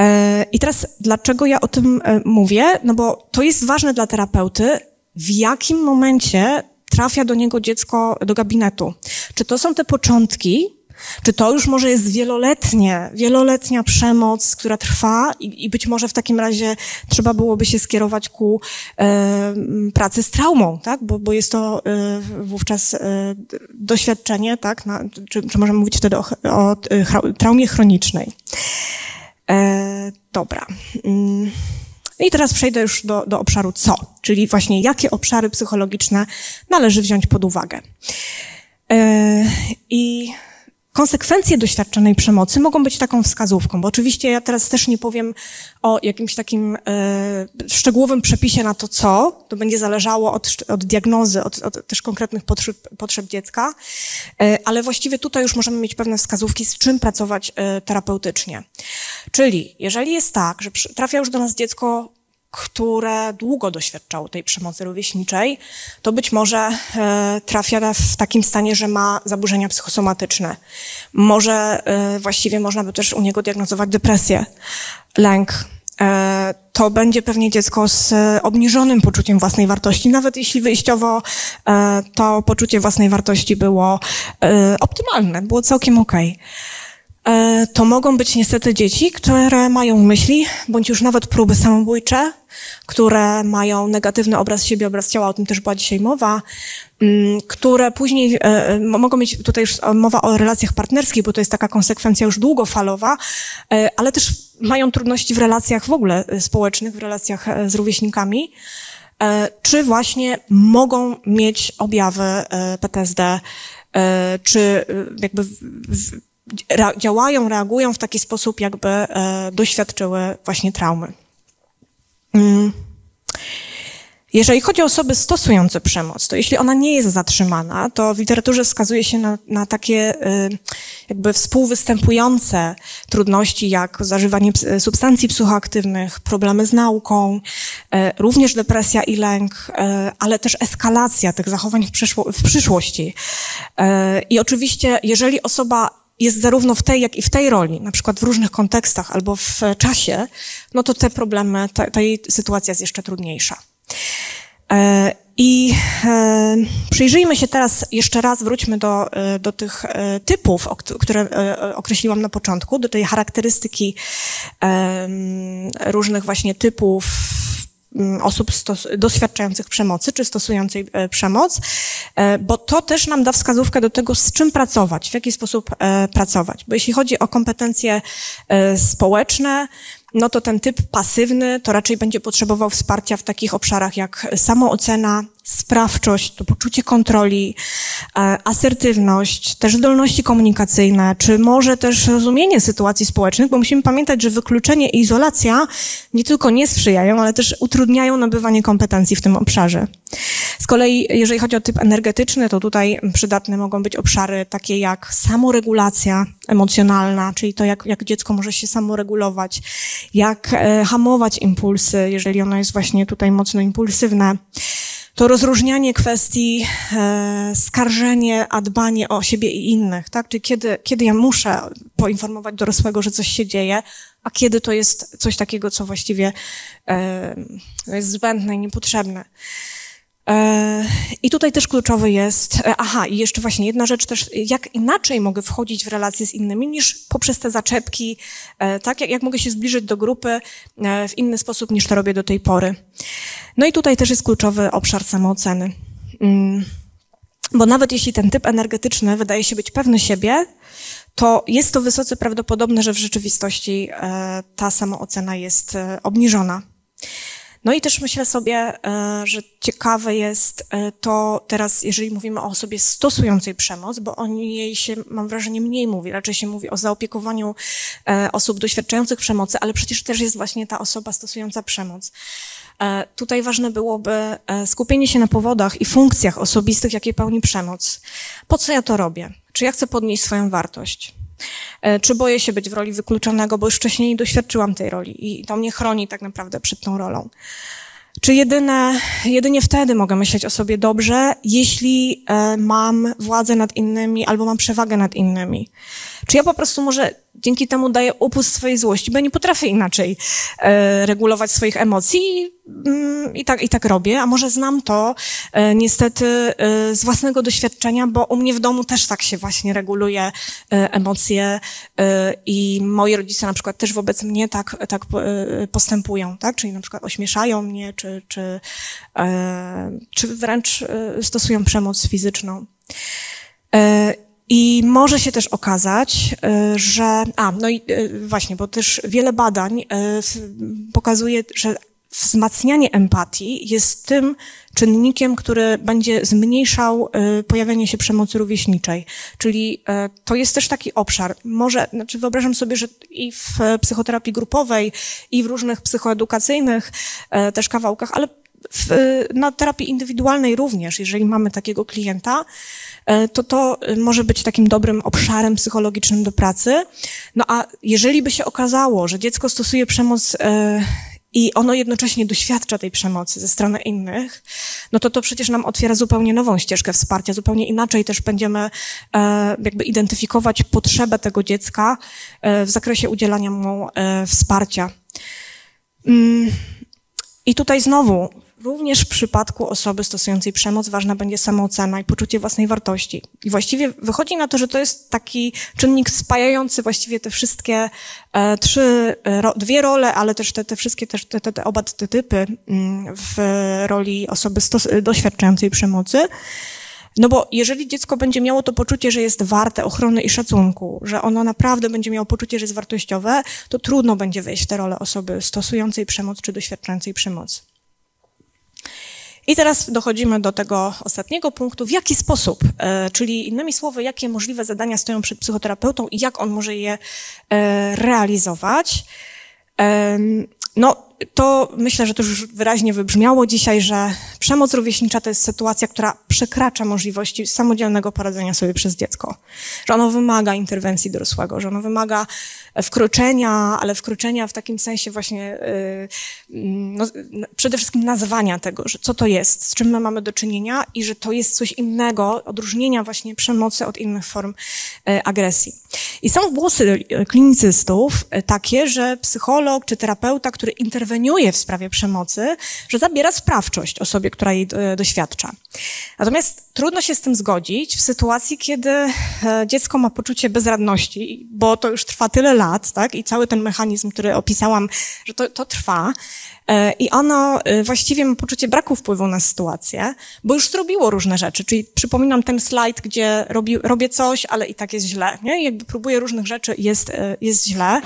Speaker 2: E, I teraz, dlaczego ja o tym e, mówię? No bo to jest ważne dla terapeuty, w jakim momencie trafia do niego dziecko do gabinetu. Czy to są te początki, czy to już może jest wieloletnie, wieloletnia przemoc, która trwa i, i być może w takim razie trzeba byłoby się skierować ku e, pracy z traumą, tak? Bo, bo jest to e, wówczas e, doświadczenie, tak? Na, czy, czy możemy mówić wtedy o, o, o traumie chronicznej. E, dobra. Mm. I teraz przejdę już do, do obszaru co, czyli właśnie jakie obszary psychologiczne należy wziąć pod uwagę. E, I konsekwencje doświadczonej przemocy mogą być taką wskazówką, bo oczywiście ja teraz też nie powiem o jakimś takim e, szczegółowym przepisie na to, co. To będzie zależało od, od diagnozy, od, od też konkretnych potrzeb, potrzeb dziecka, e, ale właściwie tutaj już możemy mieć pewne wskazówki, z czym pracować e, terapeutycznie. Czyli jeżeli jest tak, że trafia już do nas dziecko które długo doświadczało tej przemocy rówieśniczej, to być może e, trafia w takim stanie, że ma zaburzenia psychosomatyczne. Może e, właściwie można by też u niego diagnozować depresję, lęk. E, to będzie pewnie dziecko z obniżonym poczuciem własnej wartości, nawet jeśli wyjściowo to poczucie własnej wartości było optymalne, było całkiem okej. Okay. To mogą być niestety dzieci, które mają myśli, bądź już nawet próby samobójcze, które mają negatywny obraz siebie, obraz ciała, o tym też była dzisiaj mowa, mm, które później e, e, mogą mieć tutaj już mowa o relacjach partnerskich, bo to jest taka konsekwencja już długofalowa, ale też mają trudności w relacjach w ogóle społecznych, w relacjach z rówieśnikami, czy właśnie mogą mieć objawy PTSD, czy jakby działają, reagują w taki sposób, jakby e, doświadczyły właśnie traumy. Mm. Jeżeli chodzi o osoby stosujące przemoc, to jeśli ona nie jest zatrzymana, to w literaturze wskazuje się na, na takie e, jakby współwystępujące trudności, jak zażywanie substancji psychoaktywnych, problemy z nauką, e, również depresja i lęk, ale też eskalacja tych zachowań w, przyszło, w przyszłości. I oczywiście, jeżeli osoba jest zarówno w tej, jak i w tej roli, na przykład w różnych kontekstach albo w czasie, no to te problemy, ta, ta jej sytuacja jest jeszcze trudniejsza. E, I e, przyjrzyjmy się teraz jeszcze raz, wróćmy do, e, do tych typów, które określiłam na początku, do tej charakterystyki różnych właśnie typów osób doświadczających przemocy, czy stosującej e, przemoc, e, bo to też nam da wskazówkę do tego, z czym pracować, w jaki sposób e, pracować. Bo jeśli chodzi o kompetencje społeczne, no to ten typ pasywny to raczej będzie potrzebował wsparcia w takich obszarach jak samoocena, sprawczość, to poczucie kontroli, e, asertywność, też zdolności komunikacyjne, czy może też rozumienie sytuacji społecznych, bo musimy pamiętać, że wykluczenie i izolacja nie tylko nie sprzyjają, ale też utrudniają nabywanie kompetencji w tym obszarze. Z kolei, jeżeli chodzi o typ energetyczny, to tutaj przydatne mogą być obszary takie jak samoregulacja emocjonalna, czyli to, jak, jak dziecko może się samoregulować, jak e, hamować impulsy, jeżeli ono jest właśnie tutaj mocno impulsywne to rozróżnianie kwestii, e, skarżenie, a dbanie o siebie i innych, tak? Czyli kiedy, kiedy ja muszę poinformować dorosłego, że coś się dzieje, a kiedy to jest coś takiego, co właściwie e, jest zbędne i niepotrzebne. E, I tutaj też kluczowy jest, e, aha, i jeszcze właśnie jedna rzecz też, jak inaczej mogę wchodzić w relacje z innymi niż poprzez te zaczepki, e, tak, jak, jak mogę się zbliżyć do grupy w inny sposób niż to robię do tej pory. No i tutaj też jest kluczowy obszar samooceny. Mm. Bo nawet jeśli ten typ energetyczny wydaje się być pewny siebie, to jest to wysoce prawdopodobne, że w rzeczywistości ta samoocena jest obniżona. No i też myślę sobie, e, że ciekawe jest to teraz, jeżeli mówimy o osobie stosującej przemoc, bo o niej się, mam wrażenie, mniej mówi. Raczej się mówi o zaopiekowaniu osób doświadczających przemocy, ale przecież też jest właśnie ta osoba stosująca przemoc. Tutaj ważne byłoby skupienie się na powodach i funkcjach osobistych, jakie pełni przemoc. Po co ja to robię? Czy ja chcę podnieść swoją wartość? E, czy boję się być w roli wykluczonego, bo już wcześniej doświadczyłam tej roli i to mnie chroni tak naprawdę przed tą rolą. Czy jedyne, jedynie wtedy mogę myśleć o sobie dobrze, jeśli e, mam władzę nad innymi albo mam przewagę nad innymi? Czy ja po prostu może dzięki temu daję upust swojej złości, bo ja nie potrafię inaczej e, regulować swoich emocji mm, i tak, i tak robię, a może znam to e, niestety e, z własnego doświadczenia, bo u mnie w domu też tak się właśnie reguluje e, emocje e, i moi rodzice na przykład też wobec mnie tak, tak e, postępują, tak? Czyli na przykład ośmieszają mnie, czy, czy, czy wręcz stosują przemoc fizyczną. I może się też okazać, y, że, a, no i y, właśnie, bo też wiele badań y, pokazuje, że wzmacnianie empatii jest tym czynnikiem, który będzie zmniejszał pojawianie się przemocy rówieśniczej. Czyli to jest też taki obszar. Może, znaczy wyobrażam sobie, że i w psychoterapii grupowej, i w różnych psychoedukacyjnych też kawałkach, ale w, na terapii indywidualnej również, jeżeli mamy takiego klienta, to to e, może być takim dobrym obszarem psychologicznym do pracy. No a jeżeli by się okazało, że dziecko stosuje przemoc e, i ono jednocześnie doświadcza tej przemocy ze strony innych, no to to przecież nam otwiera zupełnie nową ścieżkę wsparcia, zupełnie inaczej też będziemy jakby identyfikować potrzebę tego dziecka w zakresie udzielania mu wsparcia. Mm, I tutaj znowu Również w przypadku osoby stosującej przemoc ważna będzie samoocena i poczucie własnej wartości. I właściwie wychodzi na to, że to jest taki czynnik spajający właściwie te wszystkie e, trzy, e, ro, dwie role, ale też te, te wszystkie, też te, te, te, oba te typy mm, w roli osoby stos, doświadczającej przemocy. No bo jeżeli dziecko będzie miało to poczucie, że jest warte ochrony i szacunku, że ono naprawdę będzie miało poczucie, że jest wartościowe, to trudno będzie wejść w tę rolę osoby stosującej przemoc czy doświadczającej przemoc. I teraz dochodzimy do tego ostatniego punktu. W jaki sposób, e, czyli innymi słowy, jakie możliwe zadania stoją przed psychoterapeutą i jak on może je e, realizować. No, to myślę, że to już wyraźnie wybrzmiało dzisiaj, że przemoc rówieśnicza to jest sytuacja, która przekracza możliwości samodzielnego poradzenia sobie przez dziecko. Że ono wymaga interwencji dorosłego, że ono wymaga wkroczenia, ale wkroczenia w takim sensie właśnie yy, no, przede wszystkim nazwania tego, że co to jest, z czym my mamy do czynienia i że to jest coś innego, odróżnienia właśnie przemocy od innych form yy, agresji. I są głosy klinicystów yy, takie, że psycholog czy terapeuta, który interweniuje w sprawie przemocy, że zabiera sprawczość osobie, która jej yy, doświadcza. Natomiast trudno się z tym zgodzić w sytuacji, kiedy e, dziecko ma poczucie bezradności, bo to już trwa tyle lat, tak? I cały ten mechanizm, który opisałam, że to, to trwa. E, I ono e, właściwie ma poczucie braku wpływu na sytuację, bo już zrobiło różne rzeczy. Czyli przypominam ten slajd, gdzie robi, robię coś, ale i tak jest źle. Nie? I jakby próbuję różnych rzeczy jest, jest źle.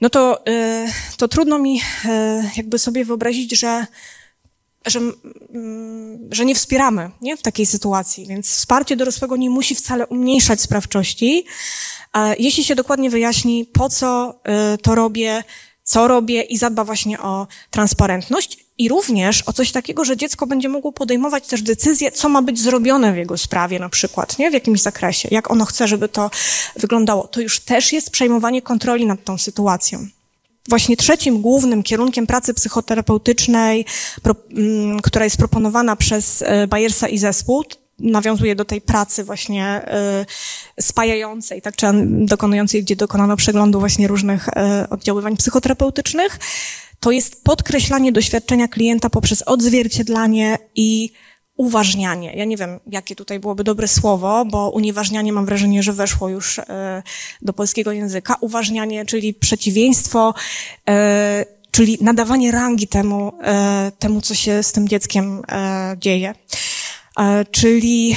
Speaker 2: No to, to trudno mi jakby sobie wyobrazić, że że, mm, że nie wspieramy nie? w takiej sytuacji. Więc wsparcie dorosłego nie musi wcale umniejszać sprawczości. Jeśli się dokładnie wyjaśni, po co y, to robię, co robię i zadba właśnie o transparentność i również o coś takiego, że dziecko będzie mogło podejmować też decyzje, co ma być zrobione w jego sprawie na przykład, nie? W jakimś zakresie, jak ono chce, żeby to wyglądało. To już też jest przejmowanie kontroli nad tą sytuacją właśnie trzecim głównym kierunkiem pracy psychoterapeutycznej, mm, która jest proponowana przez e, Bayersa i zespół, nawiązuje do tej pracy właśnie y, spajającej, tak, czy dokonującej, gdzie dokonano przeglądu właśnie różnych y, oddziaływań psychoterapeutycznych, to jest podkreślanie doświadczenia klienta poprzez odzwierciedlanie i uważnianie. Ja nie wiem, jakie tutaj byłoby dobre słowo, bo unieważnianie mam wrażenie, że weszło już e, do polskiego języka. Uważnianie, czyli przeciwieństwo, czyli nadawanie rangi temu, temu, co się z tym dzieckiem dzieje. Czyli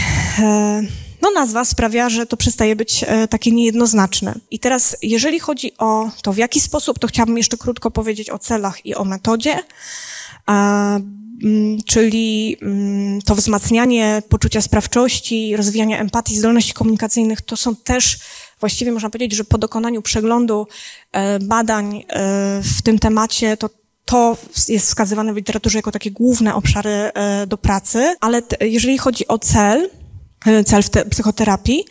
Speaker 2: no nazwa sprawia, że to przestaje być takie niejednoznaczne. I teraz, jeżeli chodzi o to, w jaki sposób, to chciałabym jeszcze krótko powiedzieć o celach i o metodzie. Mm, czyli mm, to wzmacnianie poczucia sprawczości, rozwijanie empatii, zdolności komunikacyjnych, to są też właściwie można powiedzieć, że po dokonaniu przeglądu e, badań e, w tym temacie, to to jest wskazywane w literaturze jako takie główne obszary e, do pracy, ale jeżeli chodzi o cel, cel w psychoterapii,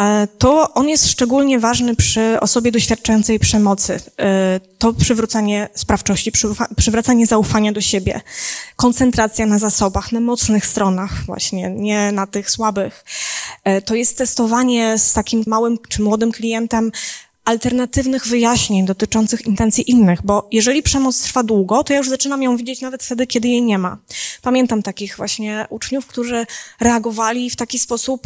Speaker 2: E, to on jest szczególnie ważny przy osobie doświadczającej przemocy. E, to przywrócenie sprawczości, przywracanie zaufania do siebie, koncentracja na zasobach, na mocnych stronach właśnie, nie na tych słabych. E, to jest testowanie z takim małym czy młodym klientem alternatywnych wyjaśnień dotyczących intencji innych, bo jeżeli przemoc trwa długo, to ja już zaczynam ją widzieć nawet wtedy, kiedy jej nie ma. Pamiętam takich właśnie uczniów, którzy reagowali w taki sposób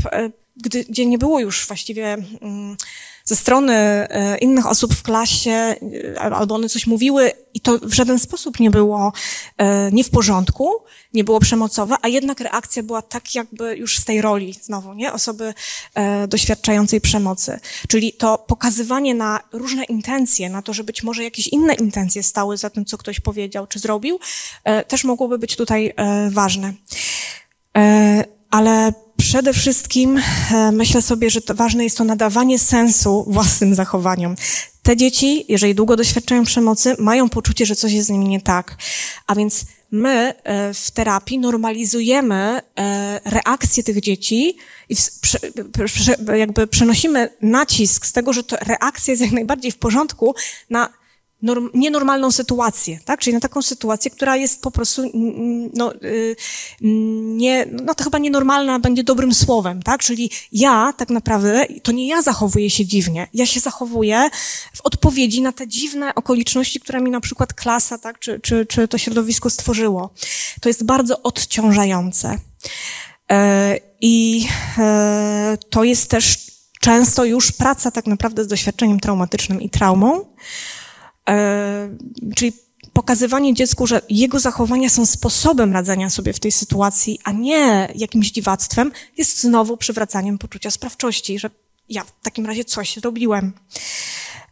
Speaker 2: gdy, gdzie nie było już właściwie mm, ze strony e, innych osób w klasie, e, albo one coś mówiły i to w żaden sposób nie było e, nie w porządku, nie było przemocowe, a jednak reakcja była tak jakby już z tej roli znowu, nie? Osoby doświadczającej przemocy. Czyli to pokazywanie na różne intencje, na to, że być może jakieś inne intencje stały za tym, co ktoś powiedział czy zrobił, też mogłoby być tutaj ważne. Ale Przede wszystkim e, myślę sobie, że ważne jest to nadawanie sensu własnym zachowaniom. Te dzieci, jeżeli długo doświadczają przemocy, mają poczucie, że coś jest z nimi nie tak. A więc my e, w terapii normalizujemy e, reakcje tych dzieci i jakby przenosimy nacisk z tego, że to reakcja jest jak najbardziej w porządku na norm, nienormalną sytuację, tak? Czyli na taką sytuację, która jest po prostu, no, y, nie, no to chyba nienormalna będzie dobrym słowem, tak? Czyli ja tak naprawdę, to nie ja zachowuję się dziwnie, ja się zachowuję w odpowiedzi na te dziwne okoliczności, które mi na przykład klasa, tak? Czy, czy, czy to środowisko stworzyło. To jest bardzo odciążające. E, I e, to jest też często już praca tak naprawdę z doświadczeniem traumatycznym i traumą, czyli pokazywanie dziecku, że jego zachowania są sposobem radzenia sobie w tej sytuacji, a nie jakimś dziwactwem, jest znowu przywracaniem poczucia sprawczości, że ja w takim razie coś zrobiłem.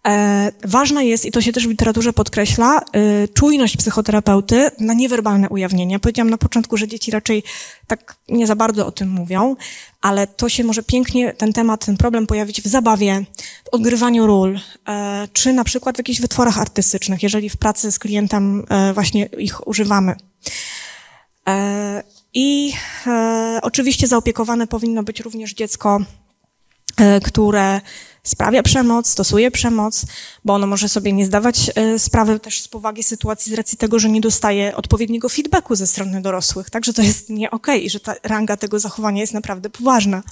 Speaker 2: E, ważna jest, i to się też w literaturze podkreśla, e, czujność psychoterapeuty na niewerbalne ujawnienia. Powiedziałam na początku, że dzieci raczej tak nie za bardzo o tym mówią, ale to się może pięknie, ten temat, ten problem pojawić w zabawie, w odgrywaniu ról, e, czy na przykład w jakichś wytworach artystycznych, jeżeli w pracy z klientem właśnie ich używamy. I oczywiście zaopiekowane powinno być również dziecko, które sprawia przemoc, stosuje przemoc, bo ono może sobie nie zdawać e, sprawy też z powagi sytuacji z racji tego, że nie dostaje odpowiedniego feedbacku ze strony dorosłych, także to jest nie okej okay, i że ta ranga tego zachowania jest naprawdę poważna.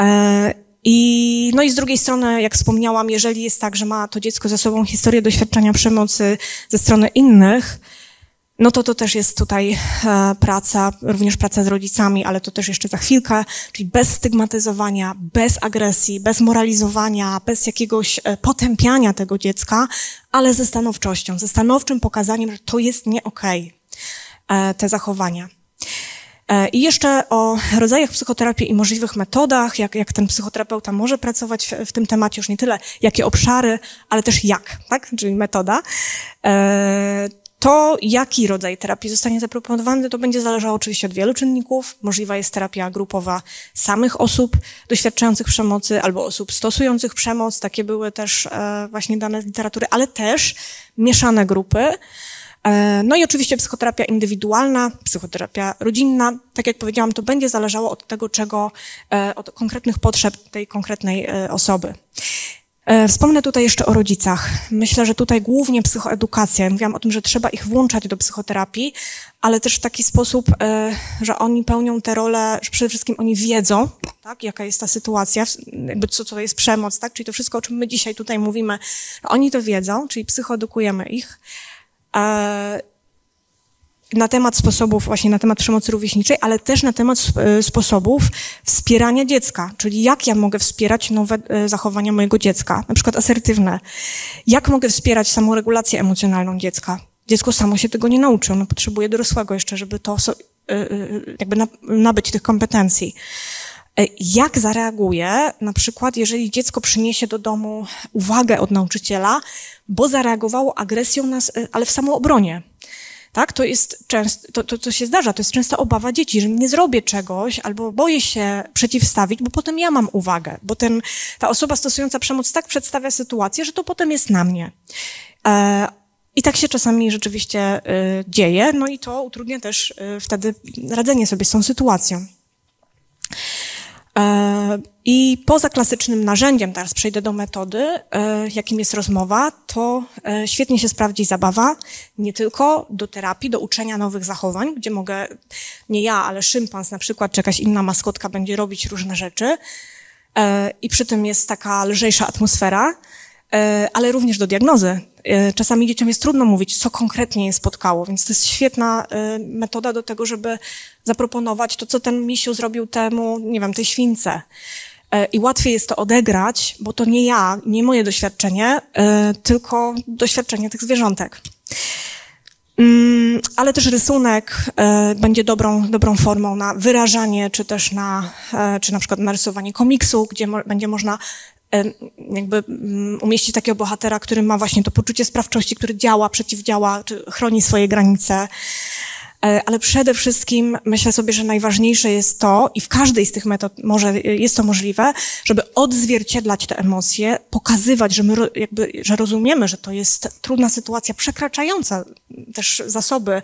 Speaker 2: E, I, no i z drugiej strony, jak wspomniałam, jeżeli jest tak, że ma to dziecko ze sobą historię doświadczenia przemocy ze strony innych, no to to też jest tutaj e, praca, również praca z rodzicami, ale to też jeszcze za chwilkę, czyli bez stygmatyzowania, bez agresji, bez moralizowania, bez jakiegoś e, potępiania tego dziecka, ale ze stanowczością, ze stanowczym pokazaniem, że to jest nie okej, okay, te zachowania. E, I jeszcze o rodzajach psychoterapii i możliwych metodach, jak, jak ten psychoterapeuta może pracować w, w tym temacie, już nie tyle jakie obszary, ale też jak, tak? Czyli metoda. To, jaki rodzaj terapii zostanie zaproponowany, to będzie zależało oczywiście od wielu czynników. Możliwa jest terapia grupowa samych osób doświadczających przemocy albo osób stosujących przemoc. Takie były też e, właśnie dane z literatury, ale też mieszane grupy. E, no i oczywiście psychoterapia indywidualna, psychoterapia rodzinna. Tak jak powiedziałam, to będzie zależało od tego, czego, e, od konkretnych potrzeb tej konkretnej osoby. E, wspomnę tutaj jeszcze o rodzicach. Myślę, że tutaj głównie psychoedukacja. Mówiłam o tym, że trzeba ich włączać do psychoterapii, ale też w taki sposób, e, że oni pełnią tę rolę, że przede wszystkim oni wiedzą, tak, jaka jest ta sytuacja, jakby co to jest przemoc, tak, czyli to wszystko, o czym my dzisiaj tutaj mówimy, oni to wiedzą, czyli psychoedukujemy ich. E, na temat sposobów, właśnie na temat przemocy rówieśniczej, ale też na temat e, sposobów wspierania dziecka, czyli jak ja mogę wspierać nowe e, zachowania mojego dziecka, na przykład asertywne. Jak mogę wspierać samoregulację emocjonalną dziecka? Dziecko samo się tego nie nauczy, ono potrzebuje dorosłego jeszcze, żeby to jakby nabyć tych kompetencji. Jak zareaguje, na przykład, jeżeli dziecko przyniesie do domu uwagę od nauczyciela, bo zareagowało agresją, nas, ale w samoobronie. Tak, to jest często, to, to, to się zdarza, to jest często obawa dzieci, że nie zrobię czegoś albo boję się przeciwstawić, bo potem ja mam uwagę, bo ten, ta osoba stosująca przemoc tak przedstawia sytuację, że to potem jest na mnie. E, i tak się czasami rzeczywiście y, dzieje, no i to utrudnia też y, wtedy radzenie sobie z tą sytuacją. E, I poza klasycznym narzędziem, teraz przejdę do metody, e, jakim jest rozmowa, to e, świetnie się sprawdzi zabawa, nie tylko do terapii, do uczenia nowych zachowań, gdzie mogę, nie ja, ale szympans na przykład, czy jakaś inna maskotka będzie robić różne rzeczy. I przy tym jest taka lżejsza atmosfera, ale również do diagnozy. Czasami dzieciom jest trudno mówić, co konkretnie je spotkało, więc to jest świetna metoda do tego, żeby zaproponować to, co ten misiu zrobił temu, nie wiem, tej śwince. E, I łatwiej jest to odegrać, bo to nie ja, nie moje doświadczenie, e, tylko doświadczenie tych zwierzątek. Mm, ale też rysunek e, będzie dobrą, dobrą formą na wyrażanie, czy też na, czy na przykład narysowanie komiksu, gdzie będzie można jakby mm, umieścić takiego bohatera, który ma właśnie to poczucie sprawczości, który działa, przeciwdziała, czy chroni swoje granice. E, ale przede wszystkim myślę sobie, że najważniejsze jest to, i w każdej z tych metod może jest to możliwe, żeby odzwierciedlać te emocje, pokazywać, że my jakby, że rozumiemy, że to jest trudna sytuacja, przekraczająca też zasoby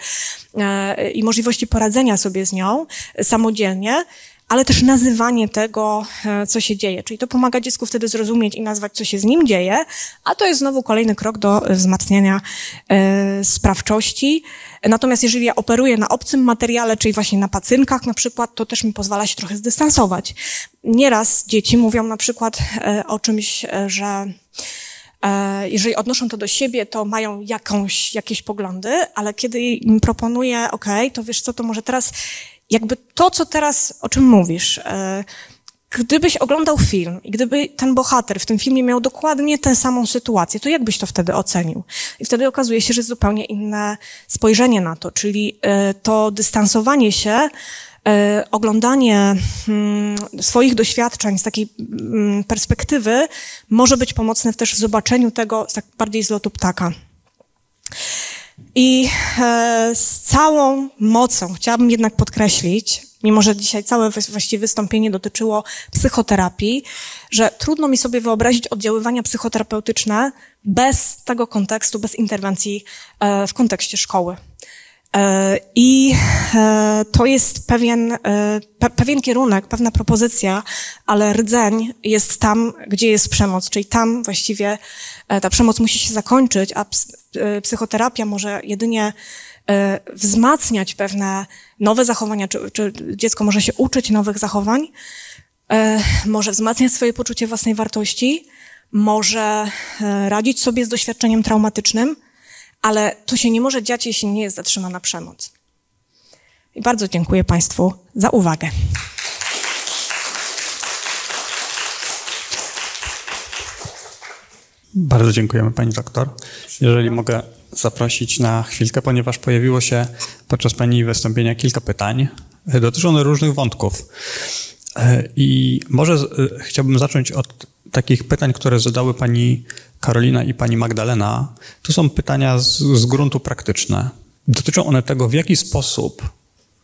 Speaker 2: e, i możliwości poradzenia sobie z nią samodzielnie, ale też nazywanie tego, e, co się dzieje. Czyli to pomaga dziecku wtedy zrozumieć i nazwać, co się z nim dzieje, a to jest znowu kolejny krok do wzmacniania e, sprawczości. Natomiast jeżeli ja operuję na obcym materiale, czyli właśnie na pacynkach na przykład, to też mi pozwala się trochę dystansować. Nieraz dzieci mówią na przykład e, o czymś, że jeżeli odnoszą to do siebie, to mają jakąś, jakieś poglądy, ale kiedy im proponuję, ok, to wiesz co, to może teraz jakby to, co teraz, o czym mówisz, e, gdybyś oglądał film i gdyby ten bohater w tym filmie miał dokładnie tę samą sytuację, to jak byś to wtedy ocenił? I wtedy okazuje się, że jest zupełnie inne spojrzenie na to, czyli e, to dystansowanie się, e, oglądanie mm, swoich doświadczeń z takiej mm, perspektywy może być pomocne też w zobaczeniu tego tak bardziej z lotu ptaka. I e, z całą mocą chciałabym jednak podkreślić, mimo że dzisiaj całe właściwie wystąpienie dotyczyło psychoterapii, że trudno mi sobie wyobrazić oddziaływania psychoterapeutyczne bez tego kontekstu, bez interwencji e, w kontekście szkoły. E, I e, to jest pewien, e, pewien kierunek, pewna propozycja, ale rdzeń jest tam, gdzie jest przemoc, czyli tam właściwie ta przemoc musi się zakończyć, a psychoterapia może jedynie wzmacniać pewne nowe zachowania, czy, czy dziecko może się uczyć nowych zachowań, może wzmacniać swoje poczucie własnej wartości, może radzić sobie z doświadczeniem traumatycznym, ale to się nie może dziać, jeśli nie jest zatrzymana przemoc. I bardzo dziękuję Państwu za uwagę.
Speaker 3: Bardzo dziękujemy Pani doktor. Jeżeli mogę zaprosić na chwilkę, ponieważ pojawiło się podczas Pani wystąpienia kilka pytań. Dotyczą one różnych wątków. I może chciałbym zacząć od takich pytań, które zadały Pani Karolina i pani Magdalena, to są pytania z, z gruntu praktyczne. Dotyczą one tego, w jaki sposób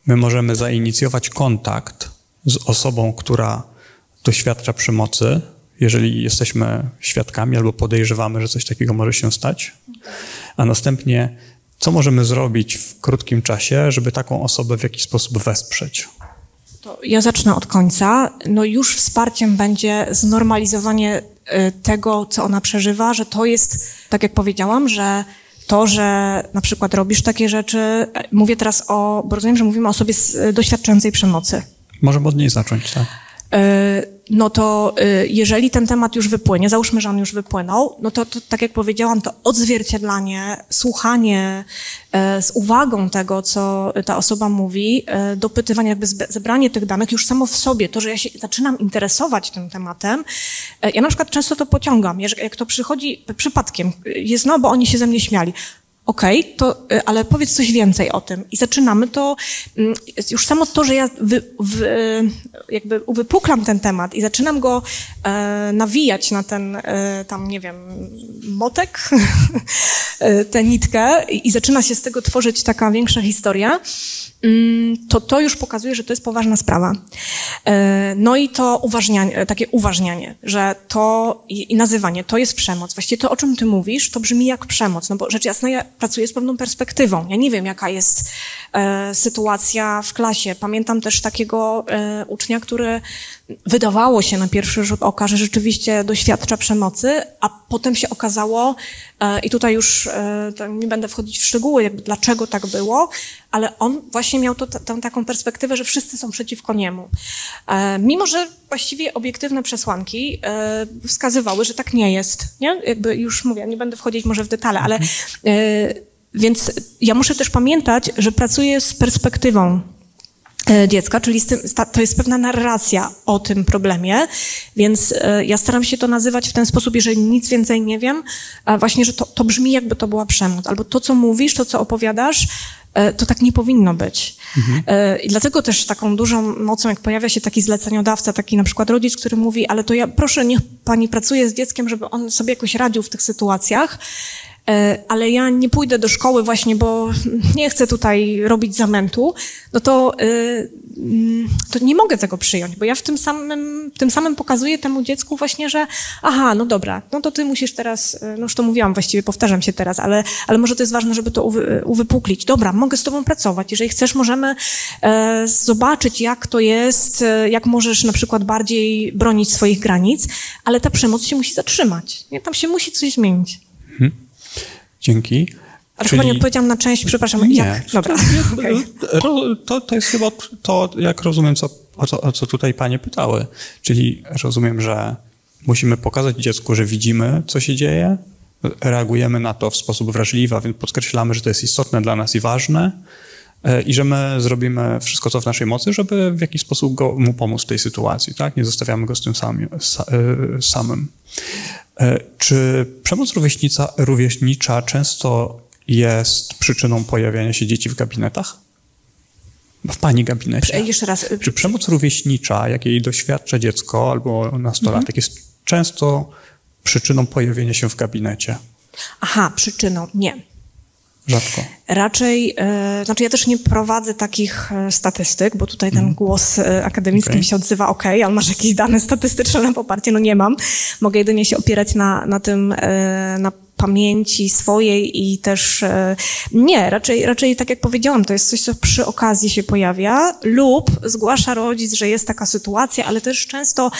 Speaker 3: my możemy zainicjować kontakt z osobą, która doświadcza przemocy, jeżeli jesteśmy świadkami albo podejrzewamy, że coś takiego może się stać, a następnie co możemy zrobić w krótkim czasie, żeby taką osobę w jakiś sposób wesprzeć.
Speaker 2: To ja zacznę od końca. No już wsparciem będzie znormalizowanie tego, co ona przeżywa, że to jest, tak jak powiedziałam, że to, że na przykład robisz takie rzeczy, e, mówię teraz o, bo rozumiem, że mówimy o osobie doświadczającej przemocy.
Speaker 3: Możemy od niej zacząć, tak?
Speaker 2: Y, no to y, jeżeli ten temat już wypłynie, załóżmy, że on już wypłynął, no to, to tak jak powiedziałam, to odzwierciedlanie, słuchanie y, z uwagą tego, co ta osoba mówi, dopytywanie, jakby zebranie tych danych już samo w sobie, to, że ja się zaczynam interesować tym tematem, ja na przykład często to pociągam, jak to przychodzi przypadkiem, jest no, bo oni się ze mnie śmiali Okej, okay, to, y, ale powiedz coś więcej o tym. I zaczynamy to, mm, już samo to, że ja wy, wy, jakby uwypuklam ten temat i zaczynam go e, nawijać na ten, e, tam, nie wiem, motek, e, tę nitkę i, i zaczyna się z tego tworzyć taka większa historia, Mm, to to już pokazuje, że to jest poważna sprawa. E, no i to uważnianie, takie uważnianie, że to i, nazywanie, to jest przemoc. Właściwie to, o czym ty mówisz, to brzmi jak przemoc, no bo rzecz jasna, ja pracuję z pewną perspektywą. Ja nie wiem, jaka jest e, sytuacja w klasie. Pamiętam też takiego e, ucznia, który wydawało się na pierwszy rzut oka, że rzeczywiście doświadcza przemocy, a potem się okazało, e, i tutaj już e, nie będę wchodzić w szczegóły, dlaczego tak było, ale on właśnie miał to, tę taką perspektywę, że wszyscy są przeciwko niemu. E, mimo, że właściwie obiektywne przesłanki wskazywały, że tak nie jest. Nie? Jakby już mówię, nie będę wchodzić może w detale, ale więc ja muszę też pamiętać, że pracuję z perspektywą dziecka, czyli tym, to jest pewna narracja o tym problemie, więc e, ja staram się to nazywać w ten sposób, jeżeli nic więcej nie wiem, właśnie, że to, to brzmi jakby to była przemoc, albo to, co mówisz, to, co opowiadasz, e, to tak nie powinno być. Mhm. I dlatego też taką dużą mocą, jak pojawia się taki zleceniodawca, taki na przykład rodzic, który mówi, ale to ja proszę, niech pani pracuje z dzieckiem, żeby on sobie jakoś radził w tych sytuacjach, E, ale ja nie pójdę do szkoły właśnie, bo nie chcę tutaj robić zamętu, no to, e, mm, to nie mogę tego przyjąć, bo ja w tym samym, tym samym pokazuję temu dziecku właśnie, że aha, no dobra, no to ty musisz teraz, e, no już to mówiłam właściwie, powtarzam się teraz, ale, ale może to jest ważne, żeby to uwy, uwypuklić. Dobra, mogę z tobą pracować. Jeżeli chcesz, możemy e, zobaczyć, jak to jest, jak możesz na przykład bardziej bronić swoich granic, ale ta przemoc się musi zatrzymać. Nie? Tam się musi coś zmienić. Hmm.
Speaker 3: Dzięki.
Speaker 2: Ale Czyli... chyba nie odpowiedziałam na część, przepraszam.
Speaker 3: Nie.
Speaker 2: Jak? Dobra.
Speaker 3: Okay. To, to jest chyba to, jak rozumiem, co, o, co, o co tutaj panie pytały. Czyli rozumiem, że musimy pokazać dziecku, że widzimy, co się dzieje, reagujemy na to w sposób wrażliwy, a więc podkreślamy, że to jest istotne dla nas i ważne i że my zrobimy wszystko, co w naszej mocy, żeby w jakiś sposób go, mu pomóc w tej sytuacji, tak? Nie zostawiamy go z tym sami, e, samym. E, czy przemoc rówieśnicza często jest przyczyną pojawiania się dzieci w gabinetach? W pani gabinecie.
Speaker 2: Jeszcze raz.
Speaker 3: Czy przemoc rówieśnicza, jakiej doświadcza dziecko albo nastolatek, mhm. jest często przyczyną pojawienia się w gabinecie?
Speaker 2: Aha, przyczyną. Nie.
Speaker 3: Rzadko.
Speaker 2: Raczej, e, znaczy ja też nie prowadzę takich e, statystyk, bo tutaj ten mm. głos e, akademicki okay. mi się odzywa, ok, ale masz jakieś dane statystyczne na poparcie? No nie mam. Mogę jedynie się opierać na, na tym, e, na pamięci swojej i też nie, raczej, raczej tak jak powiedziałam, to jest coś, co przy okazji się pojawia lub zgłasza rodzic, że jest taka sytuacja, ale też często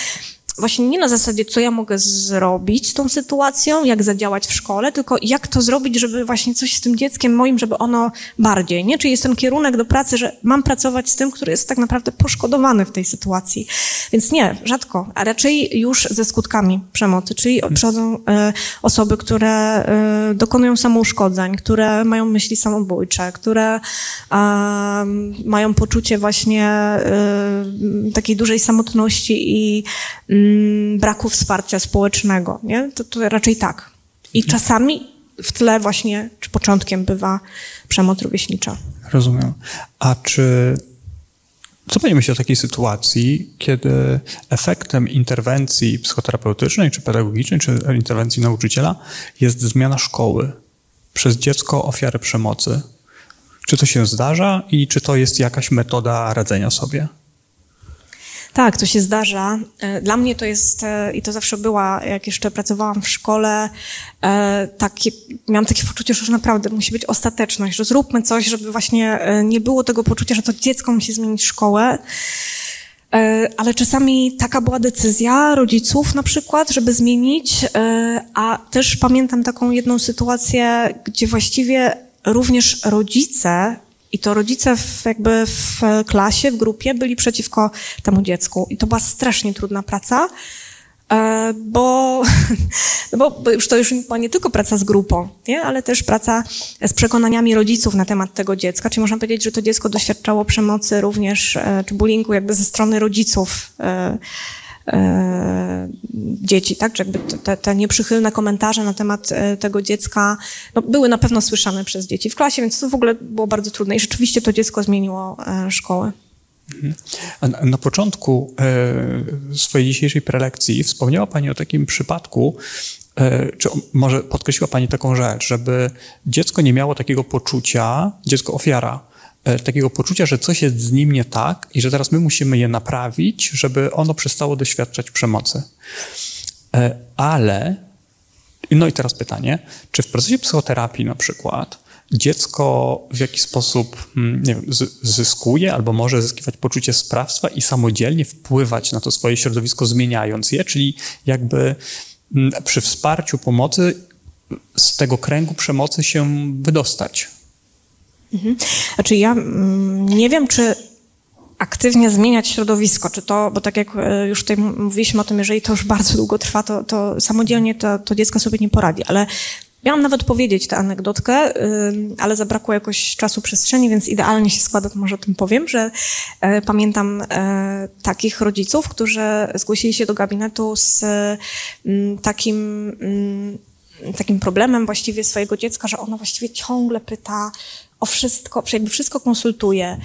Speaker 2: właśnie nie na zasadzie, co ja mogę zrobić z tą sytuacją, jak zadziałać w szkole, tylko jak to zrobić, żeby właśnie coś z tym dzieckiem moim, żeby ono bardziej, nie? Czyli jest ten kierunek do pracy, że mam pracować z tym, który jest tak naprawdę poszkodowany w tej sytuacji. Więc nie, rzadko, a raczej już ze skutkami przemocy, czyli przychodzą e, osoby, które e, dokonują samouszkodzeń, które mają myśli samobójcze, które e, mają poczucie właśnie e, takiej dużej samotności i braku wsparcia społecznego, nie? To, to raczej tak. I mhm. czasami w tle właśnie, czy początkiem bywa przemoc rówieśnicza.
Speaker 3: Rozumiem. A czy co pani myśli o takiej sytuacji, kiedy efektem interwencji psychoterapeutycznej, czy pedagogicznej, czy interwencji nauczyciela jest zmiana szkoły przez dziecko ofiarę przemocy? Czy to się zdarza i czy to jest jakaś metoda radzenia sobie?
Speaker 2: Tak, to się zdarza. E, dla mnie to jest, e, i to zawsze była, jak jeszcze pracowałam w szkole, e, takie, miałam takie poczucie, że już naprawdę musi być ostateczność, że zróbmy coś, żeby właśnie nie było tego poczucia, że to dziecko musi zmienić szkołę. Ale czasami taka była decyzja rodziców na przykład, żeby zmienić, a też pamiętam taką jedną sytuację, gdzie właściwie również rodzice i to rodzice w, jakby w klasie, w grupie byli przeciwko temu dziecku. I to była strasznie trudna praca, e, bo, bo już to już była nie tylko praca z grupą, nie? ale też praca z przekonaniami rodziców na temat tego dziecka. Czyli można powiedzieć, że to dziecko doświadczało przemocy również, e, czy bullyingu jakby ze strony rodziców e, dzieci, tak? Że jakby te, te nieprzychylne komentarze na temat e, tego dziecka no, były na pewno słyszane przez dzieci w klasie, więc to w ogóle było bardzo trudne i rzeczywiście to dziecko zmieniło e, szkołę.
Speaker 3: Mhm. Na początku e, swojej dzisiejszej prelekcji wspomniała Pani o takim przypadku, e, czy może podkreśliła Pani taką rzecz, żeby dziecko nie miało takiego poczucia, dziecko ofiara, e, takiego poczucia, że coś jest z nim nie tak i że teraz my musimy je naprawić, żeby ono przestało doświadczać przemocy. Ale, no i teraz pytanie, czy w procesie psychoterapii na przykład dziecko w jakiś sposób mm, wiem, zyskuje albo może zyskiwać poczucie sprawstwa i samodzielnie wpływać na to swoje środowisko, zmieniając je, czyli jakby mm, przy wsparciu pomocy z tego kręgu przemocy się wydostać.
Speaker 2: Mhm. Znaczy ja mm, nie wiem, czy aktywnie zmieniać środowisko, czy to, bo tak jak e, już tutaj mówiliśmy o tym, jeżeli to już bardzo długo trwa, to, to samodzielnie to, to dziecko sobie nie poradzi, ale Miałam nawet powiedzieć tę anegdotkę, ale zabrakło jakoś czasu przestrzeni, więc idealnie się składa, to może o tym powiem, że e, pamiętam e, takich rodziców, którzy zgłosili się do gabinetu z takim, takim problemem właściwie swojego dziecka, że ono właściwie ciągle pyta o wszystko, jakby wszystko konsultuje,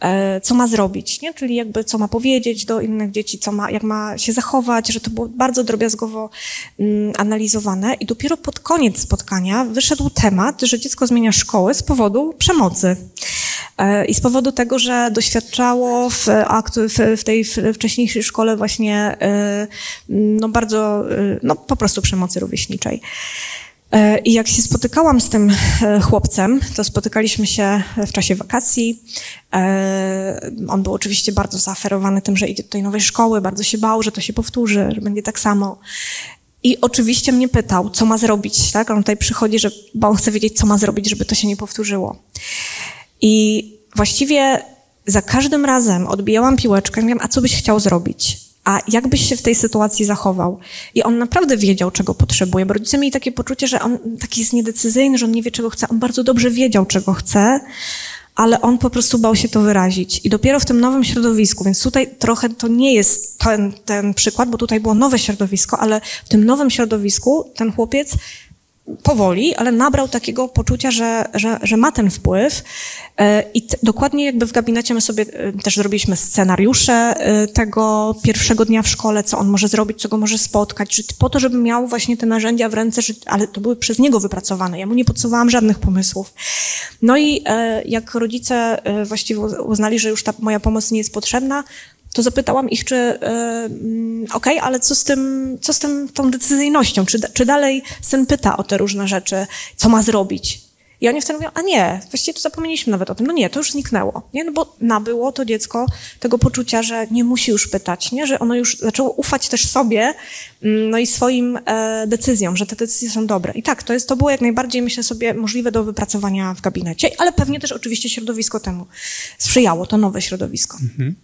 Speaker 2: e, co ma zrobić, nie? czyli jakby co ma powiedzieć do innych dzieci, co ma, jak ma się zachować, że to było bardzo drobiazgowo mm, analizowane i dopiero pod koniec spotkania wyszedł temat, że dziecko zmienia szkoły z powodu przemocy. E, I z powodu tego, że doświadczało w, w tej wcześniejszej szkole właśnie e, no bardzo, no po prostu przemocy rówieśniczej. E, I jak się spotykałam z tym e, chłopcem, to spotykaliśmy się w czasie wakacji. E, on był oczywiście bardzo zaaferowany tym, że idzie do tej nowej szkoły, bardzo się bał, że to się powtórzy, że będzie tak samo. I oczywiście mnie pytał, co ma zrobić, tak? On tutaj przychodzi, że, bo on chce wiedzieć, co ma zrobić, żeby to się nie powtórzyło. I właściwie za każdym razem odbijałam piłeczkę i mówiłam, a co byś chciał zrobić? A jak byś się w tej sytuacji zachował? I on naprawdę wiedział, czego potrzebuje, bo rodzice mieli takie poczucie, że on taki jest niedecyzyjny, że on nie wie, czego chce. On bardzo dobrze wiedział, czego chce, ale on po prostu bał się to wyrazić. I dopiero w tym nowym środowisku, więc tutaj trochę to nie jest ten, ten przykład, bo tutaj było nowe środowisko, ale w tym nowym środowisku ten chłopiec powoli, ale nabrał takiego poczucia, że, że, że ma ten wpływ. E, I t- dokładnie jakby w gabinecie my sobie e, też zrobiliśmy scenariusze e, tego pierwszego dnia w szkole, co on może zrobić, co go może spotkać, że po to, żeby miał właśnie te narzędzia w ręce, że, ale to były przez niego wypracowane. Ja mu nie podsuwałam żadnych pomysłów. No i jak rodzice właściwie uznali, że już ta moja pomoc nie jest potrzebna, to zapytałam ich, czy yy, okej, okay, ale co z tym, co z tym, tą decyzyjnością? Czy, czy dalej syn pyta o te różne rzeczy, co ma zrobić? I oni wtedy mówią, a nie, właściwie to zapomnieliśmy nawet o tym. No nie, to już zniknęło. Nie? No bo nabyło to dziecko tego poczucia, że nie musi już pytać, nie? że ono już zaczęło ufać też sobie mm, no i swoim e, decyzjom, że te decyzje są dobre. I tak, to, jest, to było jak najbardziej, myślę sobie, możliwe do wypracowania w gabinecie, ale pewnie też oczywiście środowisko temu sprzyjało, to nowe środowisko. Mhm.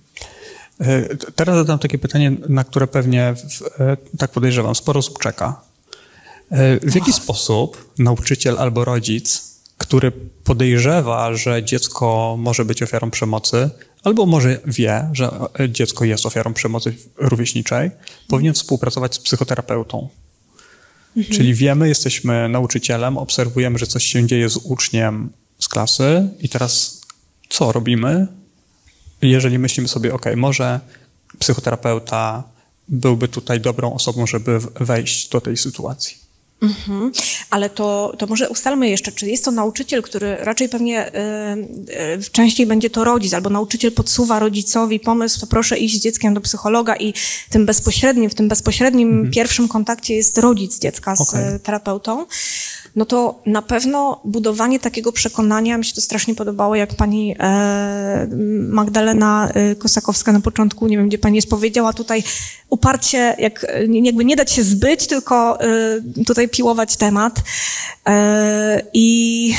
Speaker 3: E, teraz zadam takie pytanie, na które pewnie, e, tak podejrzewam, sporo osób czeka. E, w jaki sposób nauczyciel albo rodzic, który podejrzewa, że dziecko może być ofiarą przemocy, albo może wie, że dziecko jest ofiarą przemocy rówieśniczej, powinien współpracować z psychoterapeutą? Mhm. Czyli wiemy, jesteśmy nauczycielem, obserwujemy, że coś się dzieje z uczniem z klasy i teraz co robimy? Jeżeli myślimy sobie, ok, może psychoterapeuta byłby tutaj dobrą osobą, żeby wejść do tej sytuacji.
Speaker 2: Mhm. Ale to, to może ustalmy jeszcze, czy jest to nauczyciel, który raczej pewnie y, y, częściej będzie to rodzic, albo nauczyciel podsuwa rodzicowi pomysł, to proszę iść z dzieckiem do psychologa i tym bezpośrednim, w tym bezpośrednim mhm. pierwszym kontakcie jest rodzic dziecka z okay. terapeutą no to na pewno budowanie takiego przekonania, mi się to strasznie podobało, jak pani e, Magdalena e, Kosakowska na początku, nie wiem, gdzie pani jest, powiedziała tutaj uparcie, jak, jakby nie dać się zbyć, tylko e, tutaj piłować temat. I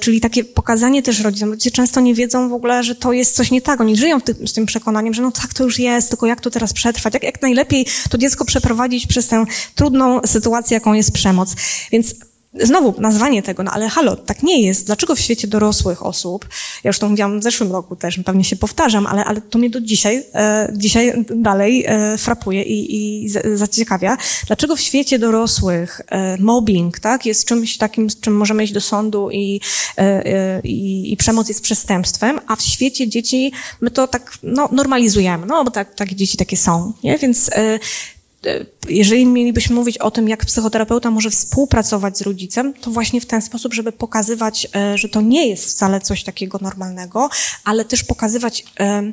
Speaker 2: czyli takie pokazanie też rodzicom. Rodzice często nie wiedzą w ogóle, że to jest coś nie tak. Oni żyją tym, z tym przekonaniem, że no tak to już jest, tylko jak to teraz przetrwać, jak, jak najlepiej to dziecko przeprowadzić przez tę trudną sytuację, jaką jest przemoc. Więc znowu nazwanie tego, no ale halo, tak nie jest. Dlaczego w świecie dorosłych osób, ja już to mówiłam w zeszłym roku też, pewnie się powtarzam, ale, ale to mnie do dzisiaj, e, dzisiaj dalej e, frapuje i, i zaciekawia. Dlaczego w świecie dorosłych e, mobbing, tak, jest czymś takim, z czym możemy iść do sądu i, e, e, i, i przemoc jest przestępstwem, a w świecie dzieci my to tak, no, normalizujemy, no, bo tak, takie dzieci takie są, nie? Więc, e, jeżeli mielibyśmy mówić o tym, jak psychoterapeuta może współpracować z rodzicem, to właśnie w ten sposób, żeby pokazywać, e, że to nie jest wcale coś takiego normalnego, ale też pokazywać e, e,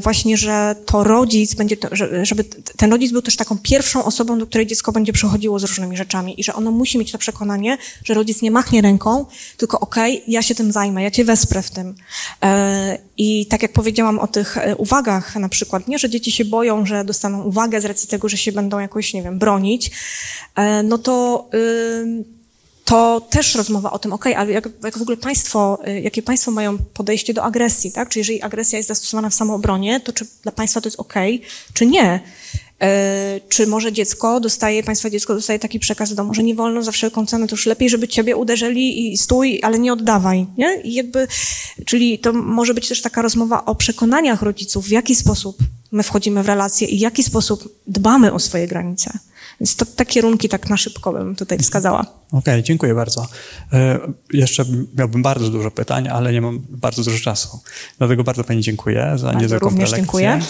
Speaker 2: właśnie, że to rodzic będzie, żeby ten rodzic był też taką pierwszą osobą, do której dziecko będzie przychodziło z różnymi rzeczami i że ono musi mieć to przekonanie, że rodzic nie machnie ręką, tylko okej, ja się tym zajmę, ja cię wesprę w tym. E, I tak jak powiedziałam o tych e, uwagach na przykład, nie, że dzieci się boją, że dostaną uwagę z racji tego, że się będą jakoś, nie wiem, bronić, e, no to to też rozmowa o tym, okej, ale jak, jak w ogóle państwo, y, jakie państwo mają podejście do agresji, tak? Czy jeżeli agresja jest zastosowana w samoobronie, to czy dla państwa to jest okej, czy nie? E, Czy może dziecko dostaje, państwa dziecko dostaje taki przekaz w domu, że nie wolno za wszelką cenę, to już lepiej, żeby ciebie uderzyli i stój, ale nie oddawaj, nie? I jakby, czyli to może być też taka rozmowa o przekonaniach rodziców, w jaki sposób my wchodzimy w relacje i w jaki sposób dbamy o swoje granice. Więc to te kierunki tak na szybko bym tutaj wskazała.
Speaker 3: Okej, dziękuję bardzo. E, Jeszcze miałbym bardzo dużo pytań, ale nie mam bardzo dużo czasu. Dlatego bardzo Pani dziękuję za niezwykłą
Speaker 2: również
Speaker 3: prelekcję.
Speaker 2: dziękuję.